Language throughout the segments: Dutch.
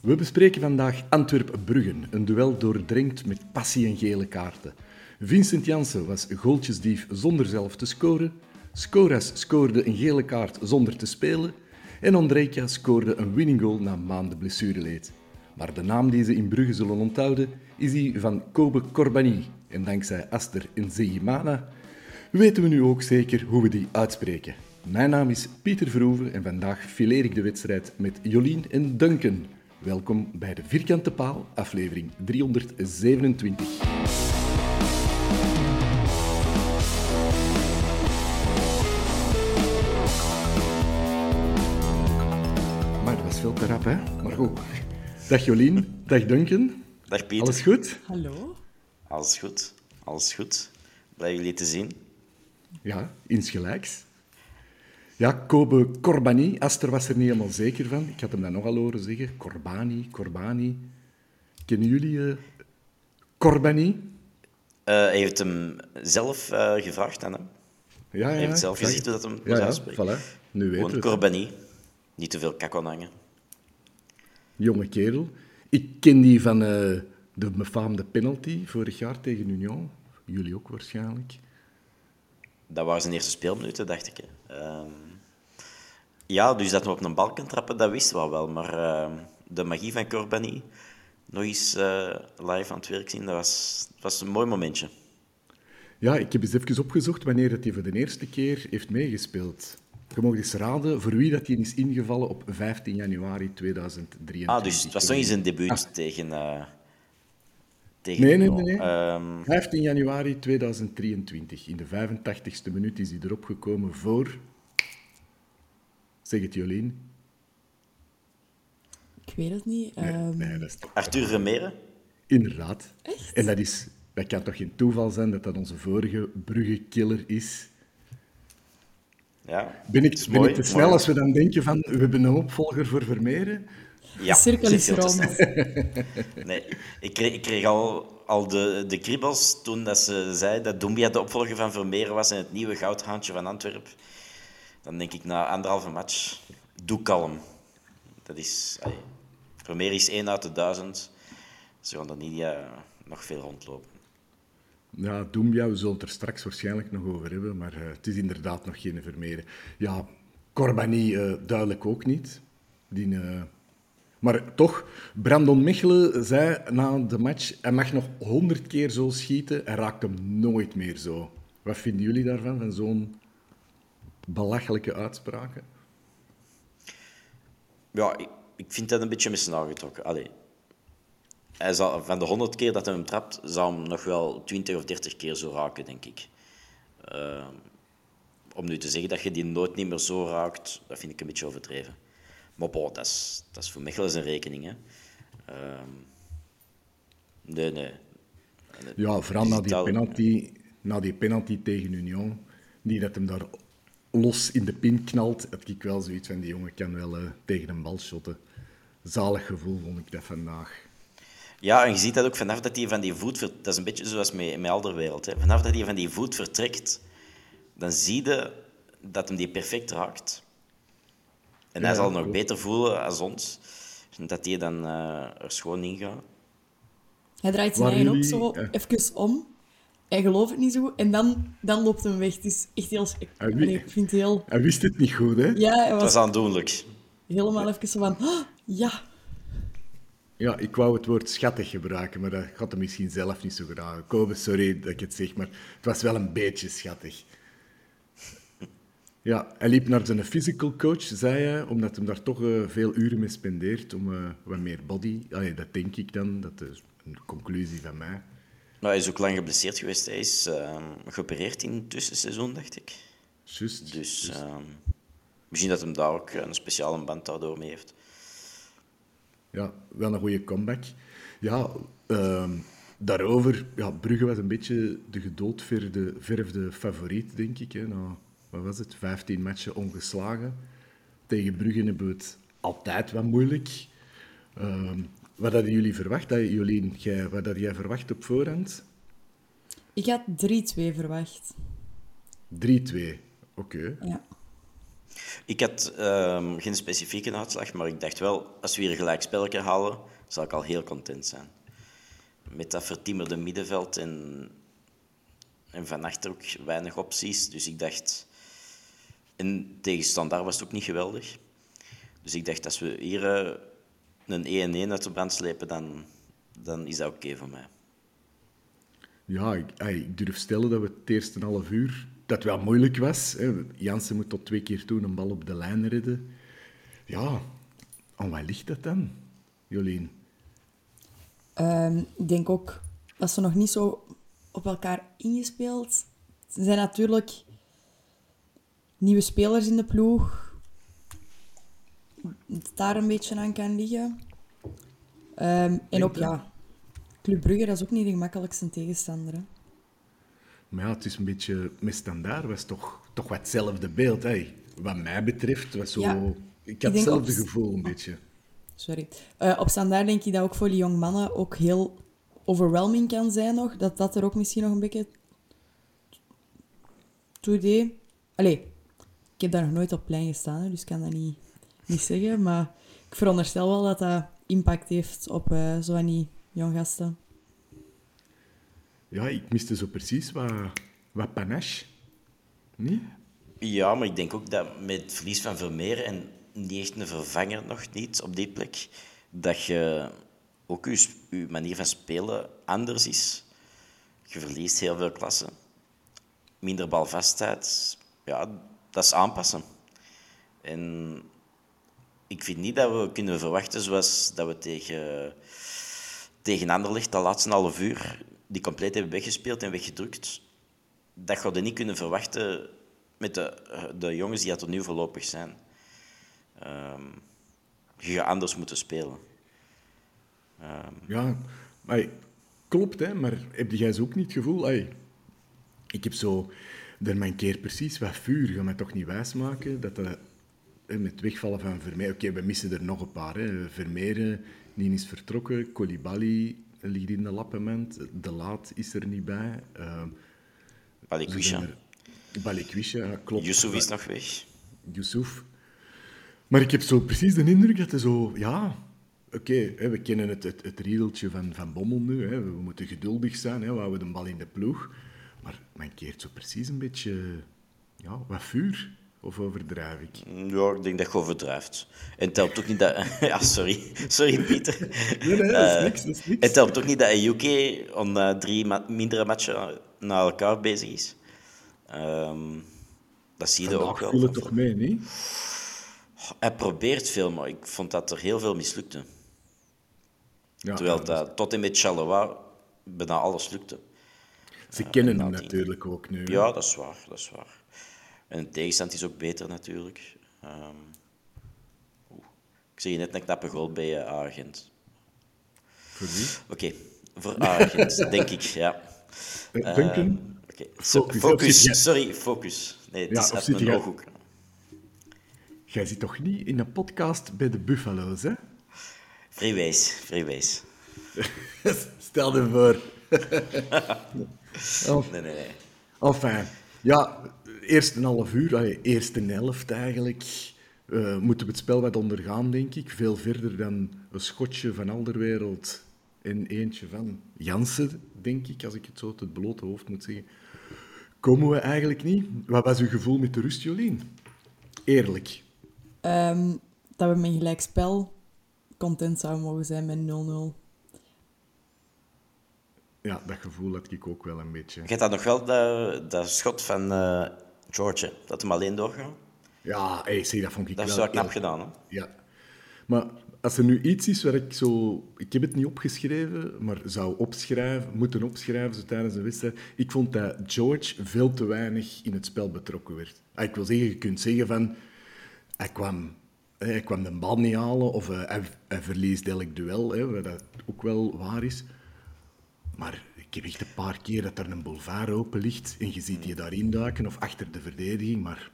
We bespreken vandaag Antwerp-Bruggen, een duel doordrenkt met passie en gele kaarten. Vincent Janssen was goaltjesdief zonder zelf te scoren, Scoras scoorde een gele kaart zonder te spelen en Ondrejka scoorde een winning goal na maanden blessureleed. Maar de naam die ze in Brugge zullen onthouden is die van Kobe Corbani. En dankzij Aster Nzeyimana weten we nu ook zeker hoe we die uitspreken. Mijn naam is Pieter Verhoeven en vandaag fileer ik de wedstrijd met Jolien en Duncan. Welkom bij de Vierkante Paal, aflevering 327. Maar dat was veel te rap, hè? Maar goed. Dag Jolien, dag Duncan. Dag Pieter. Alles goed? Hallo? Alles goed. Alles goed. Blij jullie te zien. Ja, insgelijks. Ja, Kobe Corbani. Aster was er niet helemaal zeker van. Ik had hem dat nogal horen zeggen. Corbani, Corbani. Kennen jullie eh, Corbani? Eh, hij heeft hem zelf eh, gevraagd aan hem. Ja, ja. Hij heeft zelf gezegd hoe dat hem Ja, moest ja, uitspreken. voilà. Nu weten we Gewoon. Corbani. Niet te veel kak aan hangen. Jonge kerel. Ik ken die van de befaamde penalty vorig jaar tegen Union. Jullie ook waarschijnlijk. Dat waren zijn eerste speelminuten, dacht ik. hè. Ja, dus dat we op een bal kan trappen, dat wisten we wel. Maar ehm, de magie van Corbani, nog eens eh, live aan het werk zien, dat was, was een mooi momentje. Ja, ik heb eens even opgezocht wanneer dat hij voor de eerste keer heeft meegespeeld. Je mag eens raden voor wie dat hij is ingevallen op 15 januari 2023. Ah, dus het was nog eens een debuut tegen... eh tegen Nee, nee, nee. nee. Ehm, 15 januari 2023. In de 85ste minuut is hij erop gekomen voor... Zeg het, Jolien. Ik weet het niet. Nee, Ehm, nee, dat is toch... Arthur Vermeeren. Inderdaad. En dat, is, dat kan toch geen toeval zijn dat dat onze vorige Brugge-killer is? Ja, Ben ik, is ben mooi, ik te snel mooi. als we dan denken van we hebben een opvolger voor Vermeeren? Ja, de cirkel is rond. Nee, ik kreeg, ik kreeg al, al de, de kriebels toen dat ze zei dat Doumbia de opvolger van Vermeeren was en het nieuwe goudhaantje van Antwerpen. Dan denk ik na anderhalve match, doe kalm. Dat is... Vermeer is één uit de duizend. Ze gaan er niet eh, nog veel rondlopen. Ja, Doumbia, we zullen het er straks waarschijnlijk nog over hebben, maar eh, het is inderdaad nog geen Vermeeren. Ja, Corbani eh, duidelijk ook niet. Die, eh, Maar toch, Brandon Mechelen zei na de match, hij mag nog honderd keer zo schieten, hij raakt hem nooit meer zo. Wat vinden jullie daarvan, van zo'n belachelijke uitspraken? Ja, ik, ik vind dat een beetje aangetrokken. Allee. Hij zal, van de honderd keer dat hij hem trapt, zou hem nog wel twintig of dertig keer zo raken, denk ik. Eh, om nu te zeggen dat je die nooit niet meer zo raakt, dat vind ik een beetje overdreven. Maar bon, dat is, dat is voor Mechelen zijn rekening. Hè. Ehm, nee, nee. Ja, vooral na die, penalty, na die penalty tegen Union, die dat hem daar los in de pin knalt, heb ik wel zoiets van die jongen kan wel eh, tegen een bal shotten. Zalig gevoel vond ik dat vandaag. Ja, en je ziet dat ook vanaf dat hij van die voet... Dat is een beetje zoals met, met Alderwereld. Hè. Vanaf dat hij van die voet vertrekt, dan zie je dat hem die perfect raakt. En hij Ja, zal nog klopt. beter voelen als ons. Dat hij dan eh, er schoon in gaat. Hij draait zijn eigen ook zo ja. even om. Hij gelooft het niet zo. En dan, dan loopt hem weg. Het is echt heel... Nee, ik vind het heel... Hij wist het niet goed, hè? Ja, hij Dat was is aandoenlijk. helemaal even zo van... "Oh, ja, Ja, ik wou het woord schattig gebruiken, maar dat gaat hem misschien zelf niet zo graag. Kobe, sorry dat ik het zeg, maar het was wel een beetje schattig. Ja, hij liep naar zijn physical coach, zei hij, omdat hij daar toch eh, veel uren mee spendeert om eh, wat meer body. Allee, dat denk ik dan, dat is een conclusie van mij. Maar hij is ook lang geblesseerd geweest. Hij is ehm, geopereerd in het tussenseizoen, dacht ik. Juist. Dus ehm, misschien dat hem daar ook een speciale band daardoor mee heeft. Ja, wel een goede comeback. Ja, ehm, daarover, ja, Brugge was een beetje de gedoodverfde verfde favoriet, denk ik. Hè. Nou, wat was het? 15 matchen ongeslagen. Tegen Brugge hebben we het altijd wat moeilijk. Wat hadden jullie verwacht? Dat, Jolien, jij, wat had jij verwacht op voorhand? ik had 3-2 verwacht. 3-2. Oké. Ja. Ik had ehm, geen specifieke uitslag, maar ik dacht wel, als we hier een gelijk spelletje halen, zal ik al heel content zijn. Met dat vertimmerde middenveld en, en van achter ook weinig opties. Dus ik dacht... En tegen Standaard was het ook niet geweldig. Dus ik dacht, als we hier eh, een 1-1 uit de brand slepen, dan, dan is dat oké voor mij. Ja, ik, ik durf stellen dat we het eerste half uur dat wel moeilijk was. Hè. Jansen moet tot twee keer toe een bal op de lijn redden. Ja, aan wat ligt dat dan, Jolien? Ehm, ik denk ook dat ze nog niet zo op elkaar ingespeeld. Er zijn natuurlijk nieuwe spelers in de ploeg. Daar een beetje aan kan liggen. Ehm, en ook, ja, Club Brugge, dat is ook niet de gemakkelijkste tegenstander. Hè. Maar ja, het is een beetje... Met standaard was toch, toch wat hetzelfde beeld. Hè. Wat mij betreft was zo... Ja, ik had hetzelfde op- gevoel een beetje. Sorry. Eh, op standaard denk ik dat ook voor die jonge mannen ook heel overwhelming kan zijn nog. Dat dat er ook misschien nog een beetje toe deed. Allee, ik heb daar nog nooit op plein gestaan, dus ik kan dat niet, niet zeggen. Maar ik veronderstel wel dat dat impact heeft op eh zo van die jong gasten. Ja, ik miste zo precies wat, wat panache. Niet? Ja, maar ik denk ook dat met het verlies van Vermeer en niet echt een vervanger nog niet op die plek, dat je ook je manier van spelen anders is. Je verliest heel veel klassen. Minder balvastheid. Ja, dat is aanpassen. En ik vind niet dat we kunnen verwachten zoals dat we tegen, tegen Anderlecht de laatste half uur die compleet hebben weggespeeld en weggedrukt dat ga je niet kunnen verwachten met de, de jongens die er nu voorlopig zijn. Ehm, je gaat anders moeten spelen. Ja, maar klopt, hè, maar heb jij zo ook niet het gevoel... Ey, ik heb zo... Er mankeert precies wat vuur. Ga mij toch niet wijsmaken dat dat... Met wegvallen van Vermeer... Oké, we missen er nog een paar. Hè. Vermeer, eh, die is vertrokken. Koulibaly ligt in de lappement. De Laat is er niet bij. Uh, Balikwisha. Balikwisha, ja, klopt. Yusuf is nog weg. Yusuf. Maar ik heb zo precies de indruk dat hij zo... Ja, oké, we kennen het, het, het riedeltje van, van Bommel nu. Hè, we moeten geduldig zijn, hè, we houden de bal in de ploeg. Maar men keert zo precies een beetje... Ja, wat vuur. Of overdrijf ik? Ja, ik denk dat je overdrijft. En het helpt ook niet dat... ja, sorry. Sorry, Pieter. Nee, nee, dat is Eh, niks, dat is niks. Het helpt ook niet dat UK om eh, drie ma- mindere matchen na elkaar bezig is. Ehm, dat zie je ook Vandaag wel. viel het toch mee, niet? Hij probeert veel, maar ik vond dat er heel veel mislukte. Ja, Terwijl dat tot en met Charleroi bijna alles lukte. Ze kennen hem nadien. natuurlijk ook nu. Ja, dat is waar. Dat is waar. En de tegenstand is ook beter natuurlijk. Ehm, ik zie je net een knappe goal bij uh, Agent. Voor wie? Oké, voor Agent, denk ik, ja. Eh, Duncan? So- Focus, Sorry, focus. Nee, het Ja, is uit mijn jij- ooghoek. Jij zit toch niet in een podcast bij de Buffalo's, hè? Freeways, freeways. Stel je voor. Nee, nee, nee. Enfin, ja, eerst een half uur, allee, eerste helft eigenlijk, eh, moeten we het spel wat ondergaan, denk ik. Veel verder dan een schotje van Alderwereld en eentje van Jansen, denk ik, als ik het zo uit het blote hoofd moet zeggen. Komen we eigenlijk niet? Wat was uw gevoel met de rust, Jolien? Eerlijk. Ehm, dat we met gelijk spel content zouden mogen zijn met 0-0. Ja, dat gevoel had ik ook wel een beetje. Je hebt dat nog wel, dat, dat schot van eh, George, dat hem alleen doorgaan. Ja, hey, zie, dat vond ik Dat is wel knap gedaan, hè? Ja. Maar als er nu iets is waar ik zo... Ik heb het niet opgeschreven, maar zou opschrijven, moeten opschrijven zo tijdens de wedstrijd. Ik vond dat George veel te weinig in het spel betrokken werd. Ah, Ik wil zeggen, je kunt zeggen van... Hij kwam, hij kwam de bal niet halen of eh, hij, hij verliest elk duel, hè, wat dat ook wel waar is. Maar ik heb echt een paar keer dat er een boulevard open ligt en je ziet die daarin duiken of achter de verdediging, maar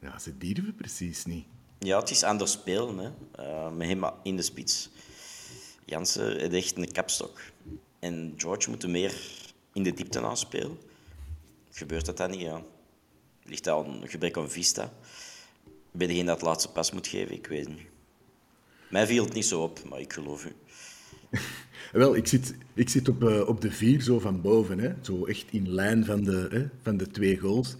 ja, ze durven precies niet. Ja, het is anders spelen, hè. Eh, met hem in de spits. Jansen heeft echt een kapstok. En George moet er meer in de diepte aan spelen. Gebeurt dat dan niet, ja. Ligt dat aan een gebrek aan vista? Ben degene dat laatste pas moet geven? Ik weet het niet. Mij viel het niet zo op, maar ik geloof u. Wel, ik zit, ik zit op, eh, op de vier zo van boven, hè. zo echt in lijn van de, hè, van de twee goals.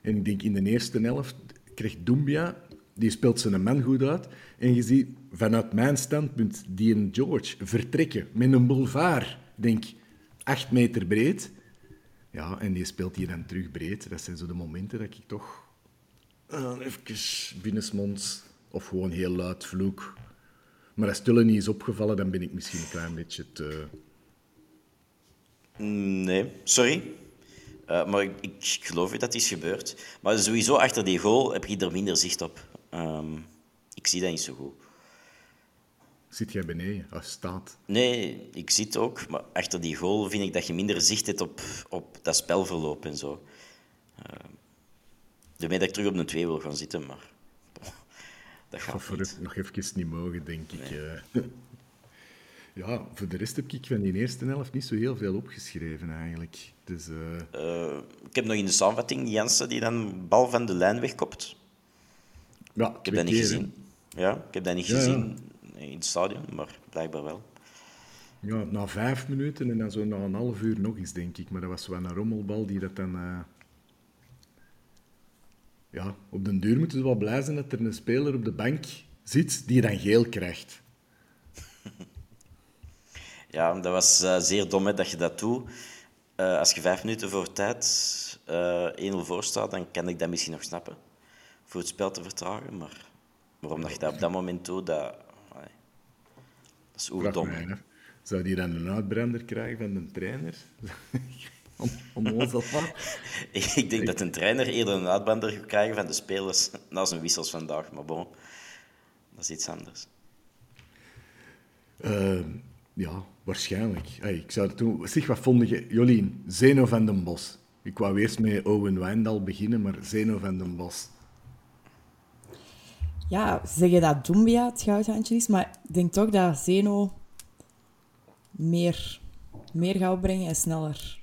En ik denk in de eerste helft krijgt Doumbia, die speelt zijn man goed uit. En je ziet vanuit mijn standpunt die een George vertrekken met een boulevard, denk acht meter breed. Ja, en die speelt hier dan terug breed. Dat zijn zo de momenten dat ik toch uh, even binnensmonds of gewoon heel luid vloek. Maar als Tulle niet is opgevallen, dan ben ik misschien een klein beetje te... Nee, sorry. Eh, maar ik, ik geloof u dat is gebeurd. Maar sowieso achter die goal heb je er minder zicht op. Ehm, ik zie dat niet zo goed. Zit jij beneden, als staat? Nee, ik zit ook, maar achter die goal vind ik dat je minder zicht hebt op, op dat spelverloop en zo. Uh, daarmee dat ik terug op een 2 wil gaan zitten, maar dat gaat voor niet. nog even niet mogen, denk ik. eh. Ja, voor de rest heb ik van die eerste helft niet zo heel veel opgeschreven, eigenlijk. Dus, eh, Uh, ik heb nog in de samenvatting Jansen die dan bal van de lijn wegkopt. ja, Ik heb dat niet gezien. Ja, ik heb dat niet Ja, ja. gezien in het stadion, maar blijkbaar wel. Ja, na vijf minuten en dan zo na een half uur nog eens, denk ik. Maar dat was wel een rommelbal die dat dan... eh, Ja, op den duur moeten ze wel blij zijn dat er een speler op de bank zit die dan geel krijgt. Ja, dat was eh, zeer dom hè, dat je dat doet. Eh, als je vijf minuten voor tijd eh 1-0 voor staat, dan kan ik dat misschien nog snappen. Voor het spel te vertragen, maar waarom dat je dat op dat moment doet, dat, allee, dat is oerdom. Zou die dan een uitbrander krijgen van de trainer? om, om ons Ik, ik denk dat een trainer eerder een uitbrander gaat krijgen van de spelers na zijn wissels vandaag. Maar bon, dat is iets anders. Eh, ja, waarschijnlijk. Hey, ik zou het doen. Zeg, wat vond je? Jolien, Zeno van den Bos. Ik wou eerst met Owen Wijndal beginnen, maar Zeno van den Bos. Ja, ze zeggen dat Doumbia het goudhandje is, maar ik denk toch dat Zeno meer, meer gaat opbrengen en sneller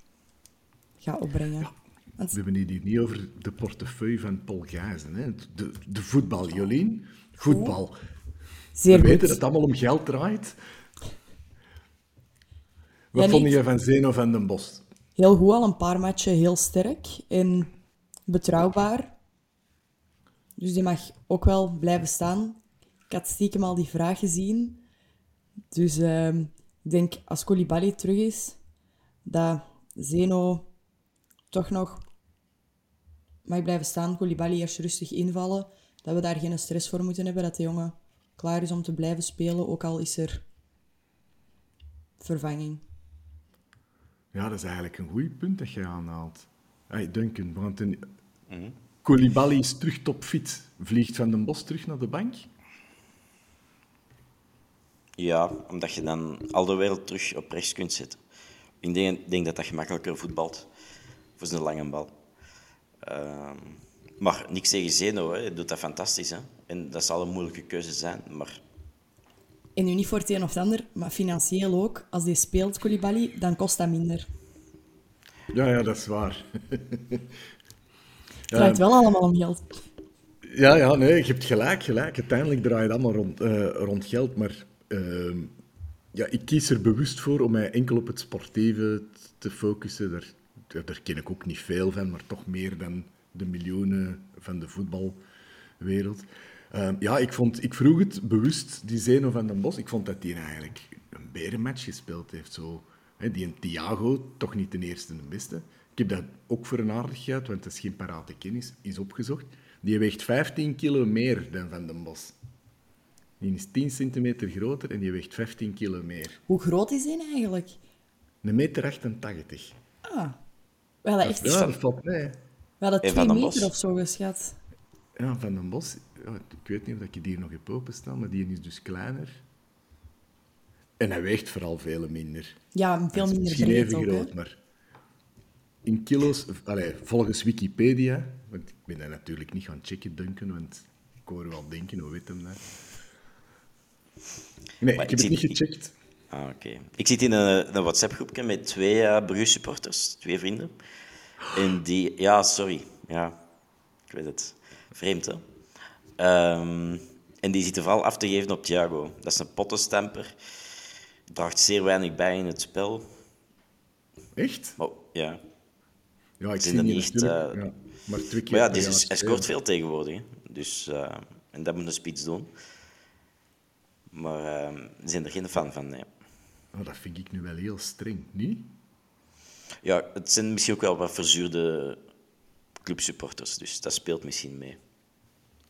gaat opbrengen. Want We hebben het hier niet over de portefeuille van Paul Gijzen. Hè? De, de voetbal, Jolien. Voetbal. zeer We weten dat het allemaal om geld draait. Wat Ja, vond je van Zeno van den Bos? Heel goed, al een paar matchen heel sterk en betrouwbaar. Dus die mag ook wel blijven staan. Ik had stiekem al die vraag gezien. Dus ehm, ik denk als Koulibaly terug is, dat Zeno toch nog mag blijven staan. Koulibaly eerst rustig invallen. Dat we daar geen stress voor moeten hebben. Dat de jongen klaar is om te blijven spelen, ook al is er vervanging. Ja, dat is eigenlijk een goed punt dat je aanhaalt. Hey, Duncan, want een... Koulibaly is terug topfit. Vliegt Van den Bos terug naar de bank? Ja, omdat je dan al de wereld terug op rechts kunt zetten. Ik denk, denk dat dat gemakkelijker voetbalt. Voor zijn lange bal. Ehm, maar niks tegen Zeno, hè. hij doet dat fantastisch. Hè. En dat zal een moeilijke keuze zijn, maar En nu niet voor het een of het ander, maar financieel ook. Als die speelt, Koulibaly, dan kost dat minder. Ja, ja, dat is waar. Het draait wel allemaal om geld. Ja, ja, nee, je hebt gelijk, gelijk. Uiteindelijk draait het allemaal rond, eh, rond geld, maar ehm, ja, ik kies er bewust voor om mij enkel op het sportieve te focussen. Daar, daar, ken ik ook niet veel van, maar toch meer dan de miljoenen van de voetbalwereld. Ehm, ja, ik, vond, ik vroeg het bewust, die Zeno van den Bos. Ik vond dat hij eigenlijk een berenmatch gespeeld heeft. Zo. Hè, die een Thiago, toch niet de eerste en de beste. Ik heb dat ook voor een aardigheid, want dat is geen parate kennis, is opgezocht. Die weegt 15 kilo meer dan Van den Bos. Die is 10 centimeter groter en die weegt 15 kilo meer. Hoe groot is die eigenlijk? Een meter 88. Ah, we hadden echt Ja, dat valt mee. we hadden En twee meter Bos? of zo geschat. Ja, Van den Bos, ik weet niet of ik die hier nog heb openstaan, maar die is dus kleiner. En hij weegt vooral veel minder. Ja, veel minder Misschien even groot, hè. maar in kilo's, allee, volgens Wikipedia, want ik ben dat natuurlijk niet gaan checken, Duncan, want ik hoor wel denken, hoe weet hem dat? Nee, Maar ik heb het niet gecheckt. Ah, oké. Ik zit in een, een WhatsApp-groepje met twee uh, Brugge-supporters, twee vrienden. En die... Ja, sorry. Ja, ik weet het. Vreemd, hè? Ehm, en die zitten vooral af te geven op Thiago. Dat is een pottenstamper. Draagt zeer weinig bij in het spel. Echt? Maar, ja. Ja, ik zie die niet, ja. Maar twee keer Maar ja, jaar is, hij scoort veel tegenwoordig. hè. Dus, eh, en dat moet een spits doen. Maar eh, ze zijn er geen fan van, nee. Oh, dat vind ik nu wel heel streng, niet? Ja, het zijn misschien ook wel wat verzuurde clubsupporters, dus dat speelt misschien mee.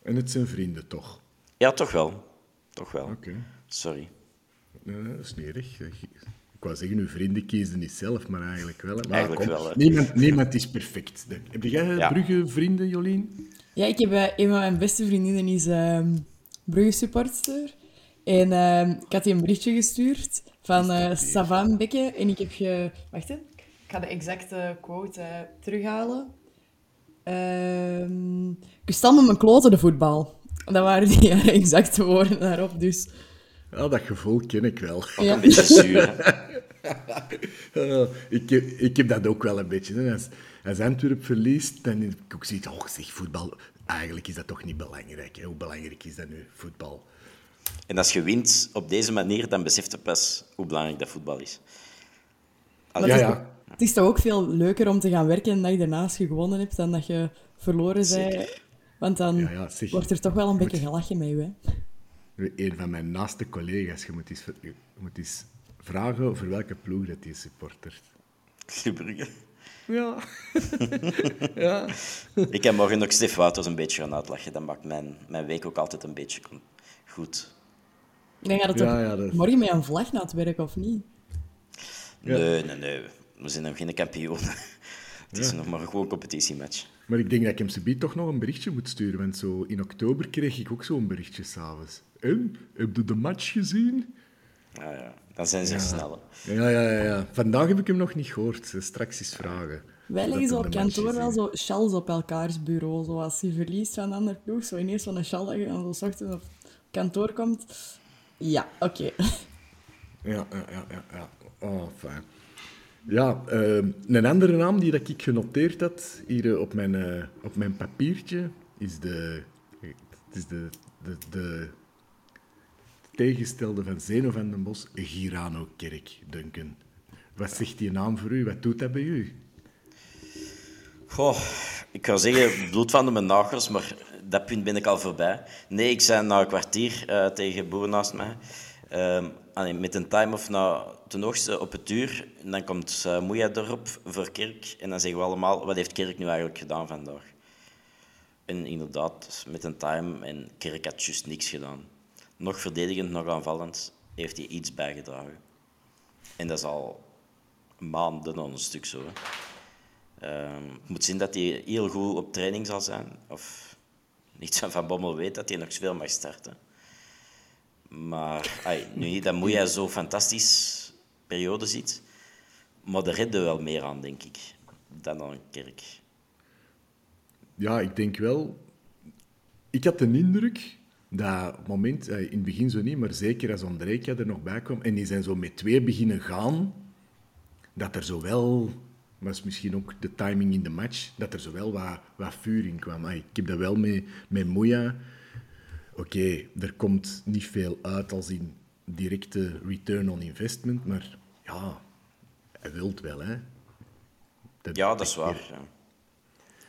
En het zijn vrienden, toch? Ja, toch wel. Toch wel. Oké. Sorry. Nee, dat is niet erg. Ik wou zeggen, uw vrienden kiezen niet zelf, maar eigenlijk wel. Maar Eigenlijk kom, wel. Niemand, niemand is perfect. Heb jij Ja. Brugge vrienden, Jolien? Ja, ik heb eh, een van mijn beste vriendinnen is ehm Brugge supporter. En ehm, ik had die een berichtje gestuurd van eh Savan Bekke. En ik heb ge... Wacht, hè. ik ga de exacte quote eh, terughalen. Ehm ik met mijn kloten de voetbal. Dat waren die exacte woorden daarop, dus... Ja, dat gevoel ken ik wel. Ja. Een beetje zuur. hè. Eh, ik, heb, ik heb dat ook wel een beetje. Hè. Als, als Antwerp verliest, dan heb ik ook zoiets oh zeg, voetbal, eigenlijk is dat toch niet belangrijk. Hè. Hoe belangrijk is dat nu, voetbal? En als je wint op deze manier, dan beseft je pas hoe belangrijk dat voetbal is. Allee, Ja, ja. Het is toch ook veel leuker om te gaan werken daarna als je gewonnen hebt, dan dat je verloren bent. Want dan Ja, ja, zeg. wordt er toch wel een beetje gelachen met je. Hè? Een van mijn naaste collega's, je moet eens, je moet eens vragen voor welke ploeg dat supportert. Club Brugge. Ja. ja. Ik heb morgen nog Stef Wouters een beetje gaan uitlachen. Dat maakt mijn, mijn week ook altijd een beetje goed. Ik denk dat het Ja, ja, dat- morgen met een vlag naar het werk, of niet? Nee, nee, nee. We zijn nog geen kampioen. Het is nog maar een gewoon competitiematch. Maar ik denk dat ik hem subiet toch nog een berichtje moet sturen, want zo in oktober kreeg ik ook zo'n berichtje s'avonds. En, heb je de match gezien? Ja, ja. Dan zijn ze snel. hè. Ja, ja, ja, ja. Vandaag heb ik hem nog niet gehoord. Straks eens vragen. Wij leggen zo hij op kantoor wel zo shells op elkaars bureau. Zo als je verliest van een ander ploeg, zo ineens van een shell dat je dan zo ochtends op kantoor komt. Ja, oké. Ja, ja, ja, ja. ja. Oh, fijn. Ja, ehm, een andere naam die dat ik genoteerd had hier eh, op mijn, eh, op mijn papiertje is de, het is de, de, de tegengestelde van Zeno van den Bos, Girano Kerk, Duncan. Wat zegt die naam voor u? Wat doet dat bij u? Goh, ik ga zeggen bloed van de mijn nagels, maar dat punt ben ik al voorbij. Nee, ik zei na een kwartier eh, tegen boeren naast mij. ehm, met een time-off na ten hoogste op het uur. En dan komt uh, Moeja erop voor Kerk. En dan zeggen we allemaal, wat heeft Kerk nu eigenlijk gedaan vandaag? En inderdaad, met een time. En Kerk had juist niks gedaan. Nog verdedigend, nog aanvallend heeft hij iets bijgedragen. En dat is al maanden aan een stuk zo. Ehm, moet zien dat hij heel goed op training zal zijn. Of niet van Van Bommel weet dat hij nog veel mag starten. Maar nu niet, moet je zo fantastisch periode ziet. Maar er redde wel meer aan, denk ik. dan dan Kerk. Ja, ik denk wel. Ik had de indruk dat moment, eh, in het begin zo niet, maar zeker als Andrejka er nog bij kwam en die zijn zo met twee beginnen gaan, dat er zo wel, was misschien ook de timing in de match, dat er zo wel wat, wat vuur in kwam. Ah, ik heb dat wel met, met Moeja. Oké, er komt niet veel uit als in directe return on investment, maar ja, hij wilt wel, hè. Ja, dat is waar. Ja.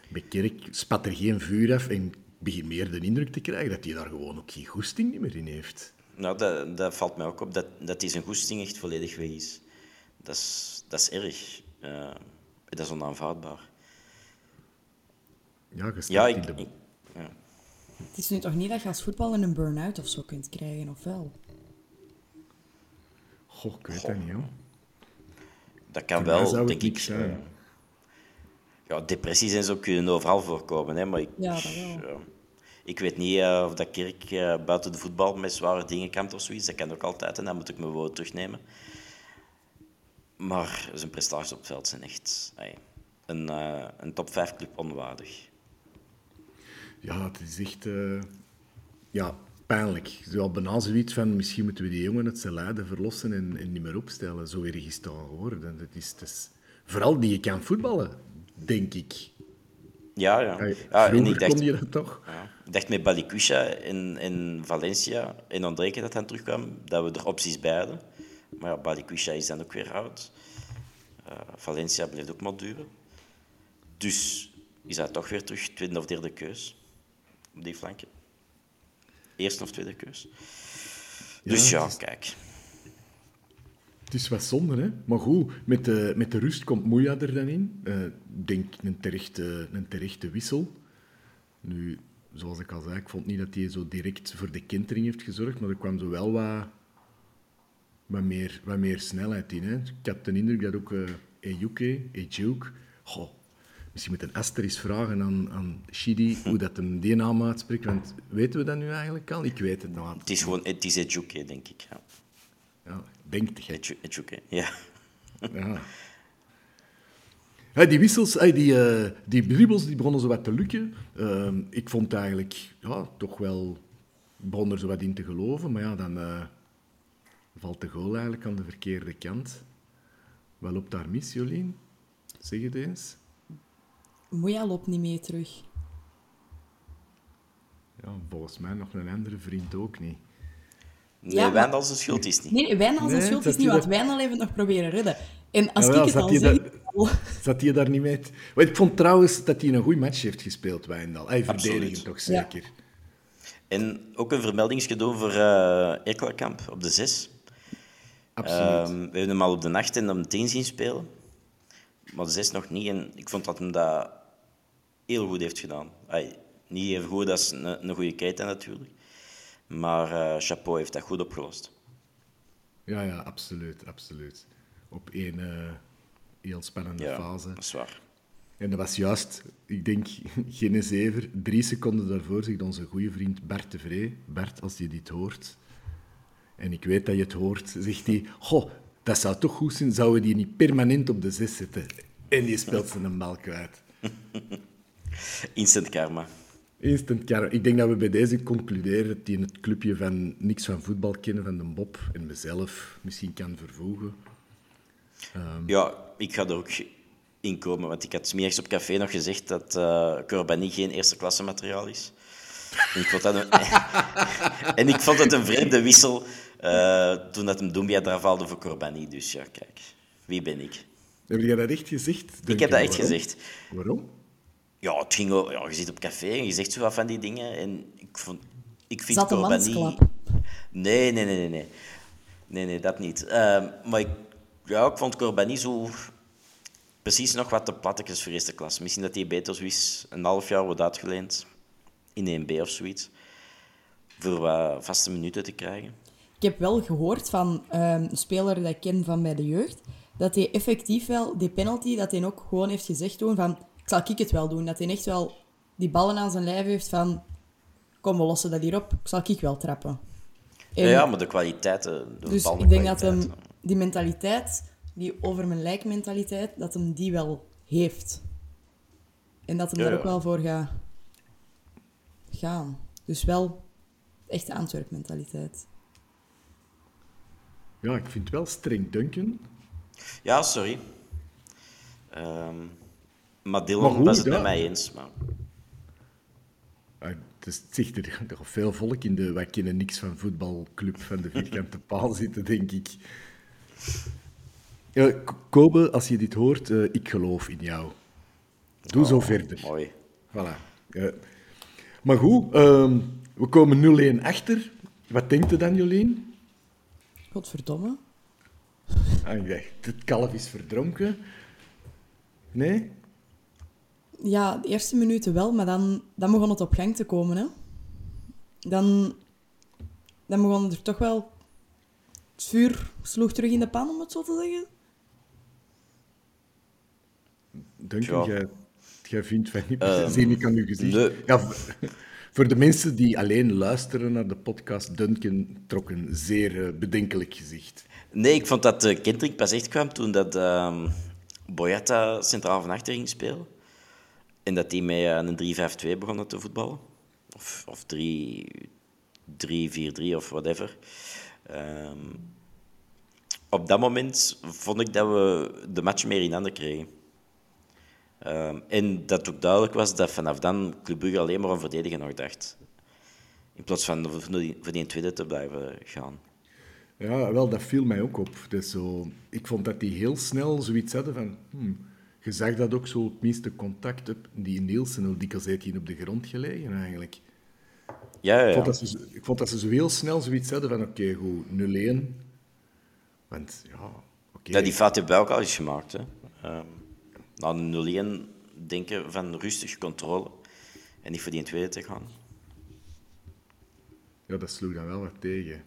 Bij Kerk spat er geen vuur af en ik begin meer de indruk te krijgen dat hij daar gewoon ook geen goesting meer in heeft. Nou, dat, dat valt mij ook op, dat, dat hij zijn goesting echt volledig weg is. Dat is, dat is erg. Uh, dat is onaanvaardbaar. Ja, je Ja, in ik, de... ik- ja. Het is nu toch niet dat je als voetballer een burn-out of zo kunt krijgen, of wel? Goh, ik weet dat niet, hoor. Dat kan wel, denk ik. ja, depressies en zo kunnen overal voorkomen. Hè, maar ik, Ja, dat wel. ja, ik weet niet eh, of dat Kerk eh, buiten de voetbal met zware dingen kampt of zoiets. Dat kan ook altijd en dan moet ik mijn woord terugnemen. Maar zijn prestaties op het veld zijn echt een, eh, een top 5 club onwaardig. Ja, het is echt... eh, ja, pijnlijk. Zo bijna zoiets van, misschien moeten we die jongen uit zijn lijden verlossen en, en niet meer opstellen. Zo erg is het al geworden. Dat is, dat is... Vooral die je kan voetballen, denk ik. Ja, ja. Hey, ja en ik dacht, kon je dat toch? Ja. Ik dacht met Balikwisha in, in Valencia en Andreke dat hij terugkwam, dat we er opties bij hadden. Maar ja, Balikwisha is dan ook weer oud. Eh, Valencia bleef ook maar duren. Dus is hij toch weer terug tweede of derde keus op die flanken. Eerste of tweede keus. Dus Ja, is- kijk. Het is wat zonde, hè? Maar goed, met de, met de rust komt Moeja er dan in. Ik denk een terechte, een terechte wissel. Nu, zoals ik al zei, ik vond niet dat hij zo direct voor de kentering heeft gezorgd, maar er kwam zo wel wat, wat, meer, wat meer snelheid in. Hè? Ik had de indruk dat ook eh Ejuke, Ejuk, goh, misschien moet een Aster eens vragen aan, aan Shidi hoe dat hem die naam uitspreekt, want weten we dat nu eigenlijk al? Ik weet het nou. Het is gewoon het is Ejuke, denk ik. Ja. Ja, denk. Eju- Ejuke, ja. Ja. Die wissels, eh, die, eh, die die begonnen zo wat te lukken. Ehm, ik vond eigenlijk ja, toch wel... Begon er zo wat in te geloven, maar ja, dan eh, valt de goal eigenlijk aan de verkeerde kant. Wat loopt daar mis, Jolien? Zeg het eens. Moeja loopt niet mee terug. Ja, volgens mij nog een andere vriend ook niet. Nee, Ja, Wijndal zijn schuld is niet. Nee, zijn Nee, schuld is niet, want dat- heeft het nog proberen redden. En als Jawel, ik het zat al zeg... daar- Zat hij daar niet mee? ik vond trouwens dat hij een goede match heeft gespeeld, Wijndal. Hij Absoluut. toch zeker. En ook een vermeldingsje doen voor eh Ekkelkamp op de 6. Absoluut. Ehm, we hebben hem al op de 8 en de 10 zien spelen. Maar 6 nog niet. En ik vond dat hem dat heel goed heeft gedaan. Ay, niet even goed als een, een goede Keita natuurlijk. Maar eh, Chapeau heeft dat goed opgelost. Ja, ja, absoluut, absoluut. Op één eh, heel spannende Ja, fase. dat is waar. En dat was juist, ik denk, geen zever. Drie seconden daarvoor zegt onze goede vriend Bart de Vree. Bart, als je dit hoort, en ik weet dat je het hoort, zegt hij... Goh, dat zou toch goed zijn, zouden die niet permanent op de zes zetten? En die speelt zijn bal kwijt. Instant karma. Instant karma. Ik denk dat we bij deze concluderen dat hij in het clubje van niks van voetbal kennen, van de Bob, en mezelf misschien kan vervoegen. Ja, ik ga er ook in komen. Want ik had smiddags op café nog gezegd dat eh Corbani geen eerste klasse materiaal is. En ik vond dat een, en ik vond het een vreemde wissel eh, toen dat hem Doumbia eraf haalde voor Corbani. Dus ja, kijk. Wie ben ik? Heb jij dat echt gezegd? Ik heb dat echt waarom? gezegd. Waarom? Ja, het ging ja, je zit op café en je zegt zo wat van die dingen. En ik, vond, ik vind Zat een Corbani... mansklap. Nee, nee, nee, nee, nee. Nee, nee, dat niet. Ehm, maar ik, ja, ik vond Corbani zo precies nog wat te plattekjes voor eerste klas. Misschien dat hij beter wist een half jaar wordt uitgeleend in 1B of zoiets. Voor wat vaste minuten te krijgen. Ik heb wel gehoord van ehm, een speler dat ik ken van bij de jeugd, dat hij effectief wel, die penalty, dat hij ook gewoon heeft gezegd toen van, ik zal ik het wel doen. Dat hij echt wel die ballen aan zijn lijf heeft van, kom, we lossen dat hier op, ik zal ik wel trappen. En Ja, maar de kwaliteiten... De dus ik denk dat hem die mentaliteit, die over mijn lijk mentaliteit, dat hem die wel heeft. En dat hem Ja, daar ook wel voor gaat gaan. Dus wel echt de Antwerp-mentaliteit. Ja, ik vind het wel streng Duncan. Ja, sorry. Ehm, maar Dylan Maar was het ja. met mij eens. Maar... Ah, Het is- zegt er toch veel volk in de... Wij kennen niks van voetbalclub van de vierkante paal zitten, denk ik. K- Kobe, als je dit hoort, eh, ik geloof in jou. Doe zo verder. Mooi. Voilà. Maar goed, ehm, we komen 0-1 achter. Wat denkt u dan, Jolien? Godverdomme. Ah, ik dacht, het kalf is verdronken. Nee? Ja, de eerste minuten wel, maar dan, dan begon het op gang te komen. Hè. Dan, dan begon er toch wel... Het vuur sloeg terug in de pan, om het zo te zeggen. Duncan, Ja. jij, jij vindt van niet. Zie ik aan uw gezicht. nee. Ja, voor de mensen die alleen luisteren naar de podcast, Duncan trok een zeer eh, bedenkelijk gezicht. Nee, ik vond dat uh, Kendrick pas echt kwam toen dat ehm Boyata centraal van achter ging spelen. En dat die met eh, een 3-5-2 begonnen te voetballen. Of, of 3-4-3 of whatever. Ehm, op dat moment vond ik dat we de match meer in handen kregen. Ehm, en dat ook duidelijk was dat vanaf dan Club Brugge alleen maar aan verdedigen nog dacht. In plaats van voor die, voor die tweede te blijven gaan. Ja, wel, dat viel mij ook op. Is zo, ik vond dat die heel snel zoiets hadden van... Hmm, je zag dat ook zo, het minste contact op die Nielsen, hoe dikwijls heeft hij op de grond gelegen eigenlijk. Ja, ja, Ik, vond dat ze, zo- ik vond dat ze zo heel snel zoiets hadden van, oké, goed, 0-1. Want, ja, oké. Ja, die fout hebben wij ook al eens gemaakt. Hè. Ehm na een 0-1 denken van rustig controle en niet voor die tweede te gaan. Ja, dat sloeg dan wel wat tegen.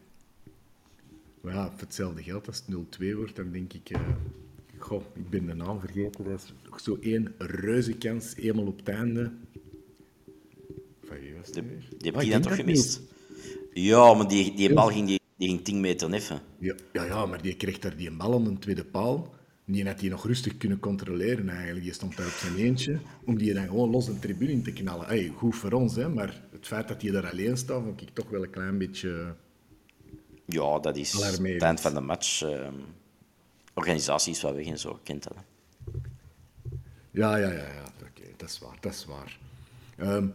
Maar ja, voor hetzelfde geld, als het 0-2 wordt, dan denk ik... eh, goh, ik ben de naam vergeten. Dat is nog zo één reuze kans, eenmaal op het einde. Van wie was het Die, nu weer? die heb Ah, toch dat gemist? Ja, maar die, die bal ging, die, die ging 10 meter neffen. Ja, ja, ja, maar die kreeg daar die bal aan de tweede paal. Die had hij nog rustig kunnen controleren eigenlijk. Die stond daar op zijn eentje, om die dan gewoon los de tribune in te knallen. Hey, goed voor ons, hè, maar het feit dat hij daar alleen staat, vond ik toch wel een klein beetje... Ja, dat is Alarmerend. het eind van de match. ehm organisatie is wel weg en zo, kent hè. Ja, ja, ja, ja. oké, dat is waar, dat is waar. Ehm,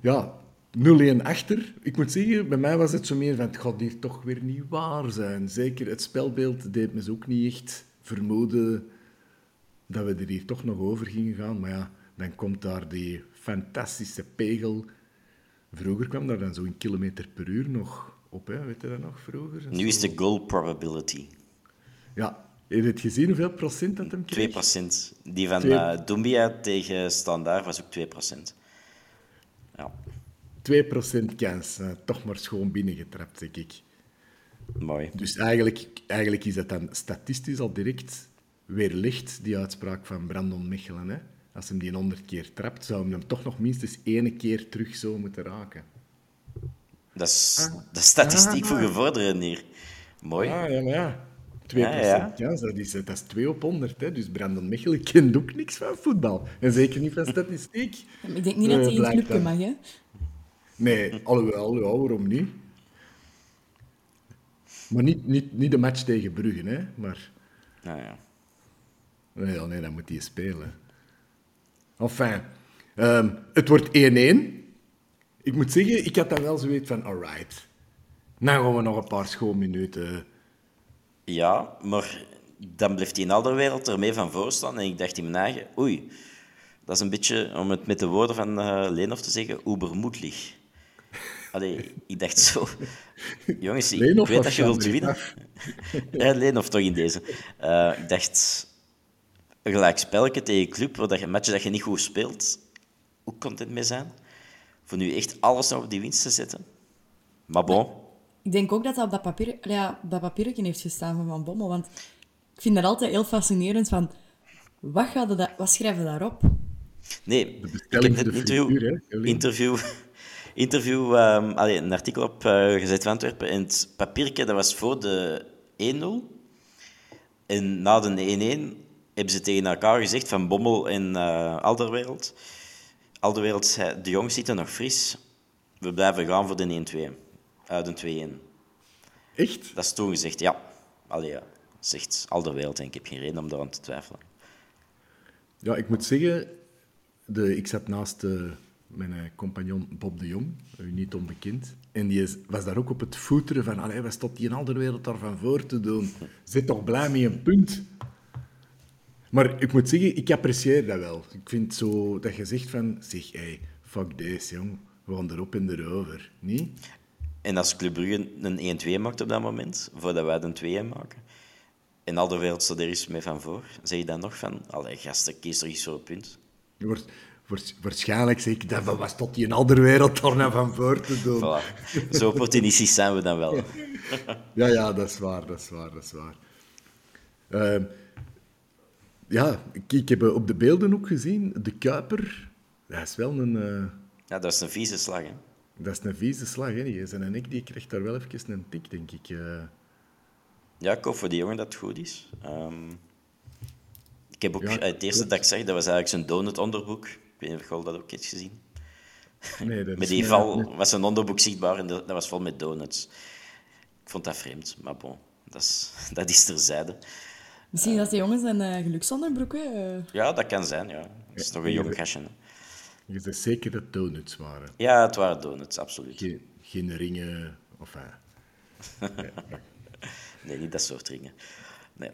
ja, 0-1 achter. Ik moet zeggen, bij mij was het zo meer van, het gaat hier toch weer niet waar zijn. Zeker het spelbeeld deed me zo ook niet echt vermoeden dat we er hier toch nog over gingen gaan. Maar ja, dan komt daar die fantastische pegel. Vroeger kwam daar dan zo'n kilometer per uur nog op, hè? weet je dat nog vroeger? Nu is de goal probability Ja, heb je het gezien hoeveel procent dat hem kreeg? 2%. Die van eh Doumbia tegen Standaard was ook 2%. Ja, 2% kans. eh, toch maar schoon binnengetrapt, denk ik. Mooi. Dus eigenlijk, eigenlijk is dat dan statistisch al direct weerlicht, die uitspraak van Brandon Mechelen. Hè? Als hem die 100 keer trapt, zou hem hem toch nog minstens ene keer terug zo moeten raken. Dat is, Ah. dat is statistiek voor gevorderden hier. Mooi. Ah, ja, maar ja. 2% Ja, ja. kans, dat is, dat is 2 op 100. Hè? Dus Brandon Mechelen kent ook niks van voetbal. En zeker niet van statistiek. Ik denk niet dat Eh, hij in het clubje mag, hè. Nee, alhoewel, ja, waarom niet? Maar niet, niet, niet de match tegen Brugge, hè? Maar Nou ja. nee, ja, nee, dan moet hij spelen. Enfin, ehm, het wordt 1-1. Ik moet zeggen, ik had dan wel zoiets van, alright. Nou gaan we nog een paar schoonminuten. Ja, maar dan blijft die in de wereld er mee van voor staan. En ik dacht in mijn eigen, oei, dat is een beetje, om het met de woorden van eh Leenhoff te zeggen, ubermoedlich. Allee, ik dacht zo, jongens, ik weet of dat je wilt winnen. Ja, Leenhoff toch in deze. Eh, ik dacht, een gelijk spelletje tegen een club, waar dat je een match dat je niet goed speelt, hoe content mee zijn? Voor nu echt alles nog op die winst te zetten. Maar bon, Ik denk ook dat dat op dat, papier, ja, dat papiertje heeft gestaan van Van Bommel. Want ik vind dat altijd heel fascinerend van... Wat, gaat er da- wat schrijven we daarop? Nee, ik heb net interview, interview ehm, allee, een artikel op uh, Gezet van Antwerpen. En het papiertje dat was voor de 1-0. En na de hebben ze tegen elkaar gezegd van Bommel en eh Alderwereld. Alderwereld zei, de jongens zitten nog fris. We blijven gaan voor de 1-2. Uit een 2-1. Echt? Dat is toen gezegd, ja. Allee, ja. Zegt Alderwereld en ik heb geen reden om daaraan te twijfelen. Ja, ik moet zeggen, de, ik zat naast eh, mijn eh, compagnon Bob de Jong, u niet onbekend. En die is, was daar ook op het voeteren van, allee, wat staat die in andere wereld daarvan voor te doen? Zit toch blij met een punt? Maar ik moet zeggen, ik apprecieer dat wel. Ik vind zo dat je zegt van, zeg, hey, fuck deze, jong. We gaan erop en erover. Niet? En als Club Brugge een 1-2 maakt op dat moment, voordat wij de 2-1 maken, en Alderwereld staat er eens mee van voor, zeg je dan nog van, allee, gasten, kies er eens voor een punt. Waars- waars- waarschijnlijk zeg ik dat, wat staat die in andere wereld daar nou van voor te doen? Voilà. Zo opportunistisch zijn we dan wel. Ja, ja, dat is waar, dat is waar, dat is waar. Ehm, ja, ik, ik heb eh, op de beelden ook gezien, de Kuiper, dat is wel een, eh, Ja, dat is een vieze slag, hè. dat is een vieze slag. Hè? En ik die krijgt daar wel even een tik, denk ik. eh. Ja, ik hoop voor die jongen dat het goed is. Ehm, ik heb ook, Ja, het eerste dat ik zag, dat was eigenlijk zijn donut-onderbroek. Ik weet niet of je dat ook hebt gezien. nee, dat Met is die was zijn onderbroek zichtbaar en dat was vol met donuts. Ik vond dat vreemd, maar bon, dat is, dat is terzijde. Misschien dat die jongens een uh, geluksonderbroek, hè. eh. Ja, dat kan zijn, ja. Dat is toch een jong gastje. Je zegt zeker dat donuts waren. Ja, het waren donuts, absoluut. Geen, geen ringen, of... eh. Nee, niet dat soort dingen. Nee.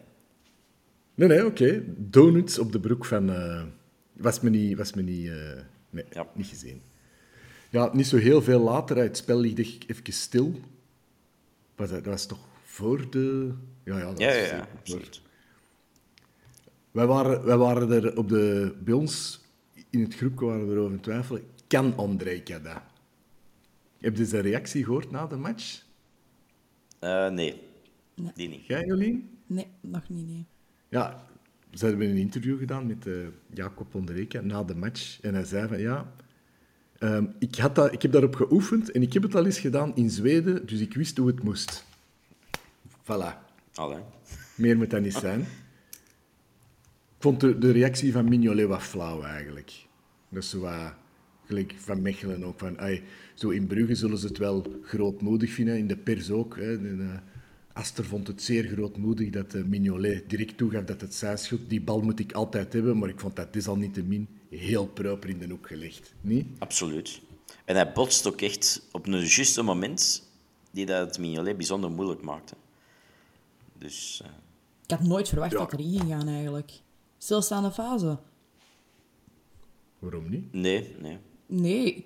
Nee, nee, oké. Donuts op de broek van... eh, was me niet... Was me niet eh, nee, Ja. niet gezien. Ja, niet zo heel veel later. Het spel ligt even stil. Was dat, dat was toch voor de... Ja, ja, dat Ja, was ja, absoluut. Wij waren, wij waren er op de... Bij ons, in het groepje, waren we erover het twijfelen. Kan Andrejka dat? Heb je zijn reactie gehoord na de match? Eh, nee. die niet. Jij, Jolien? Nee, nog niet, nee. Ja, ze hebben een interview gedaan met eh, Jacob Onderreka na de match. En hij zei van, ja, ehm, ik, had dat, ik heb daarop geoefend en ik heb het al eens gedaan in Zweden, dus ik wist hoe het moest. Voilà. Allee. Meer moet dat niet zijn. Ik vond de, de reactie van Mignolet wat flauw, eigenlijk. Dat is zo wat... Gelijk van Mechelen ook. Van, zo in Brugge zullen ze het wel grootmoedig vinden, in de pers ook. Hè. De, eh, Aster vond het zeer grootmoedig dat eh, Mignolet direct toegaf dat het zijn. Die bal moet ik altijd hebben, maar ik vond dat desalniettemin heel proper in de hoek gelegd. Niet? Absoluut. En hij botst ook echt op een juiste moment die dat het Mignolet bijzonder moeilijk maakte. Dus eh, Ik had nooit verwacht Ja. dat erin ging gaan, eigenlijk. Stilstaande fase. Waarom niet? nee, nee. Nee.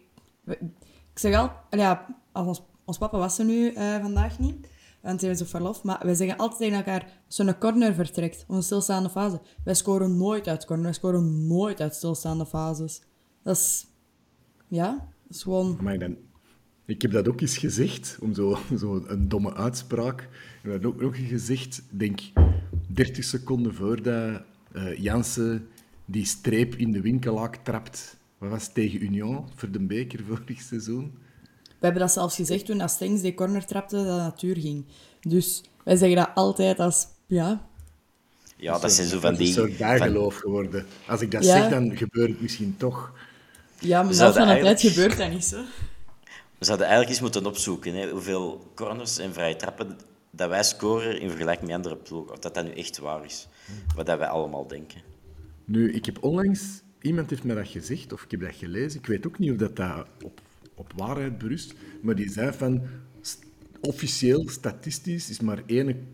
Ik zeg al... Ja, als ons, ons papa was er nu eh, vandaag niet, hij is op verlof, maar wij zeggen altijd tegen elkaar, als een corner vertrekt, onze stilstaande fase, wij scoren nooit uit corner, wij scoren nooit uit stilstaande fases. Dat is... Ja, dat is gewoon... Maar dan, ik heb dat ook eens gezegd, om zo, zo een domme uitspraak. Ik heb dat ook nog gezegd, denk 30 seconden voordat eh Jansen die streep in de winkelaak trapt. Wat was tegen Union voor de beker vorig seizoen? We hebben dat zelfs gezegd toen als Stengs die corner trapte, dat het natuur ging. Dus wij zeggen dat altijd als... Ja, Ja, dat zijn zo van Dat is die... een soort van- bijgeloof geworden. Als ik dat Ja. zeg, dan gebeurt het misschien toch. ja maar zouden van de tijd eigenlijk- gebeurt dat niet, zo. We zouden eigenlijk eens moeten opzoeken hè, hoeveel corners en vrije trappen dat wij scoren in vergelijking met andere ploegen. Of dat dat nu echt waar is. Wat dat wij allemaal denken. Nu, ik heb onlangs... Iemand heeft mij dat gezegd, of ik heb dat gelezen. Ik weet ook niet of dat, dat op, op waarheid berust. Maar die zei van... Officieel, statistisch, is maar één,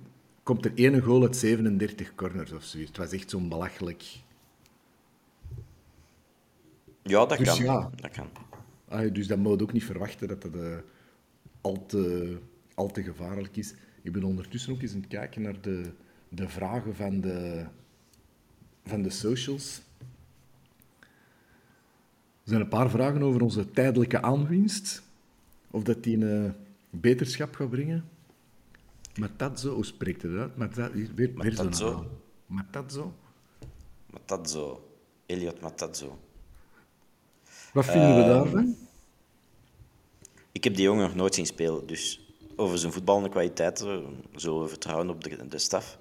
komt er één goal uit 37 corners of zoiets. Het was echt zo'n belachelijk... Ja, dat Dus kan. ja. Dat kan. Ah, dus dat moet ook niet verwachten dat dat eh, al, te, al te gevaarlijk is. Ik ben ondertussen ook eens aan het kijken naar de, de vragen van de, van de socials. Er zijn een paar vragen over onze tijdelijke aanwinst. Of dat die een eh, beterschap gaat brengen. Matazzo, hoe spreekt het uit? Matazzo, weer, Matazzo. Matazzo? Matazzo. Elliot Matazzo. Wat vinden we Ehm, daarvan? Ik heb die jongen nog nooit zien spelen, dus over zijn voetballende kwaliteiten zullen we vertrouwen op de, de staf.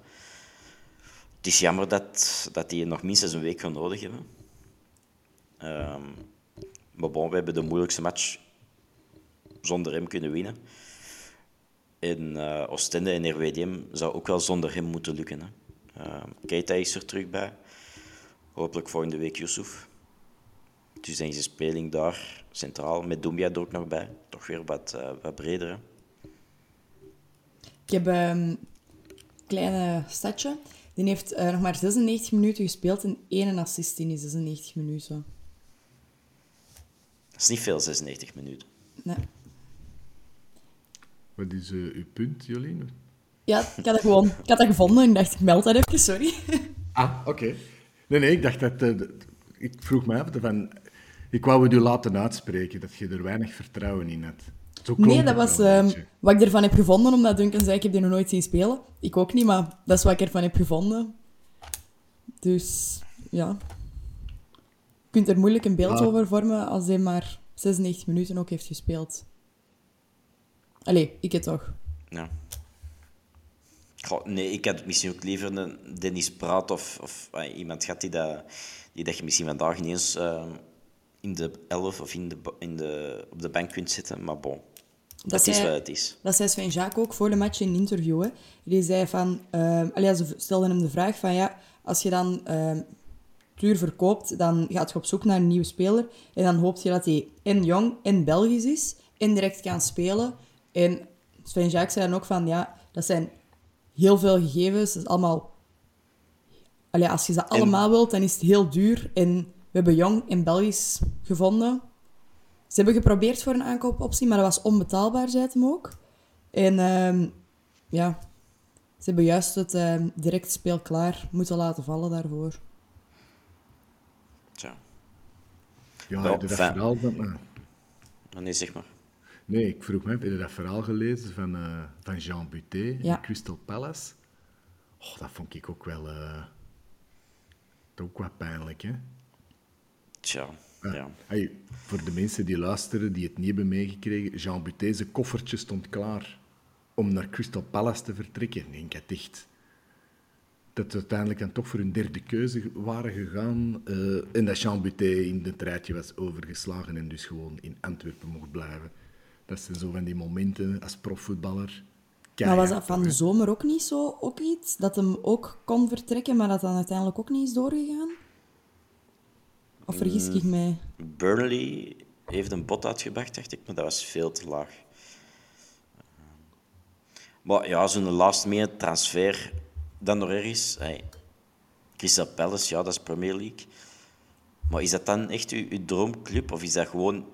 Het is jammer dat, dat die nog minstens een week gaan nodig hebben. Ehm, maar bon, we hebben de moeilijkste match zonder hem kunnen winnen. En uh, Oostende en RWDM zou ook wel zonder hem moeten lukken. Hè. Uh, Keita is er terug bij. Hopelijk volgende week Yusuf. Dus is de speling daar centraal. Met Doumbia er ook nog bij. Toch weer wat, uh, wat breder. Ik heb een kleine stadje. Die heeft nog maar 96 minuten gespeeld en één assist in die 96 minuten. Dat is niet veel, 96 minuten. Nee. Wat is uh, uw punt, Jolien? Ja, ik had dat gewoon ik had dat gevonden en dacht, ik meld dat even, sorry. Ah, oké. Nee, nee, ik dacht dat... Uh, ik vroeg me af van... Ik wou het u laten uitspreken, dat je er weinig vertrouwen in had. Nee, dat was uh, wat ik ervan heb gevonden, omdat Duncan zei, ik heb die nog nooit zien spelen. Ik ook niet, maar dat is wat ik ervan heb gevonden. Dus, ja. Je kunt er moeilijk een beeld ah. over vormen als hij maar 96 minuten ook heeft gespeeld. Allee, ik het toch. Ja. Goh, nee, ik had misschien ook liever een Dennis Praat of, of uh, iemand gehad die dat, die dat je misschien vandaag niet eens uh, in de 11 of in de, in de, op de bank kunt zetten. Maar bon, dat, dat is wat het is. Dat zei Sven Jacques ook voor de match in een interview. Hè. Die zei van... Uh, allee, ze stelden hem de vraag van... Ja, als je dan duur verkoopt, dan gaat je op zoek naar een nieuwe speler. En dan hoop je dat hij en jong en Belgisch is. En direct kan spelen. En Sven Jacques zei dan ook van... Ja, dat zijn heel veel gegevens. Dat is allemaal... Allee, als je ze allemaal wilt, dan is het heel duur. En we hebben jong en Belgisch gevonden. Ze hebben geprobeerd voor een aankoopoptie, maar dat was onbetaalbaar, zei het hem ook. En uh, ja, ze hebben juist het uh, direct speel klaar moeten laten vallen daarvoor. Tja. Ja, heb je dat verhaal van... Uh... Nee, zeg maar. Nee, ik vroeg me, heb je dat verhaal gelezen van, uh, van Jean Buté ja. in Crystal Palace? Oh, dat vond ik ook wel... Uh, ook wat pijnlijk, hè? Tja. Ja. Hey, voor de mensen die luisteren, die het niet hebben meegekregen, Jean Buté's koffertje stond klaar om naar Crystal Palace te vertrekken. Nee, ik had echt dat ze uiteindelijk dan toch voor hun derde keuze waren gegaan. Uh, en dat Jean Buté in het rijtje was overgeslagen en dus gewoon in Antwerpen mocht blijven. Dat zijn zo van die momenten als profvoetballer. Maar was dat van de zomer ook niet zo ook iets? Dat hem ook kon vertrekken, maar dat dan uiteindelijk ook niet is doorgegaan? Of vergis ik mij? Burnley heeft een bot uitgebracht, dacht ik, maar dat was veel te laag. Maar ja, zo'n last minute transfer dan nog ergens. Hey, Crystal Palace, ja, dat is Premier League. Maar is dat dan echt uw, uw droomclub? Of is dat gewoon,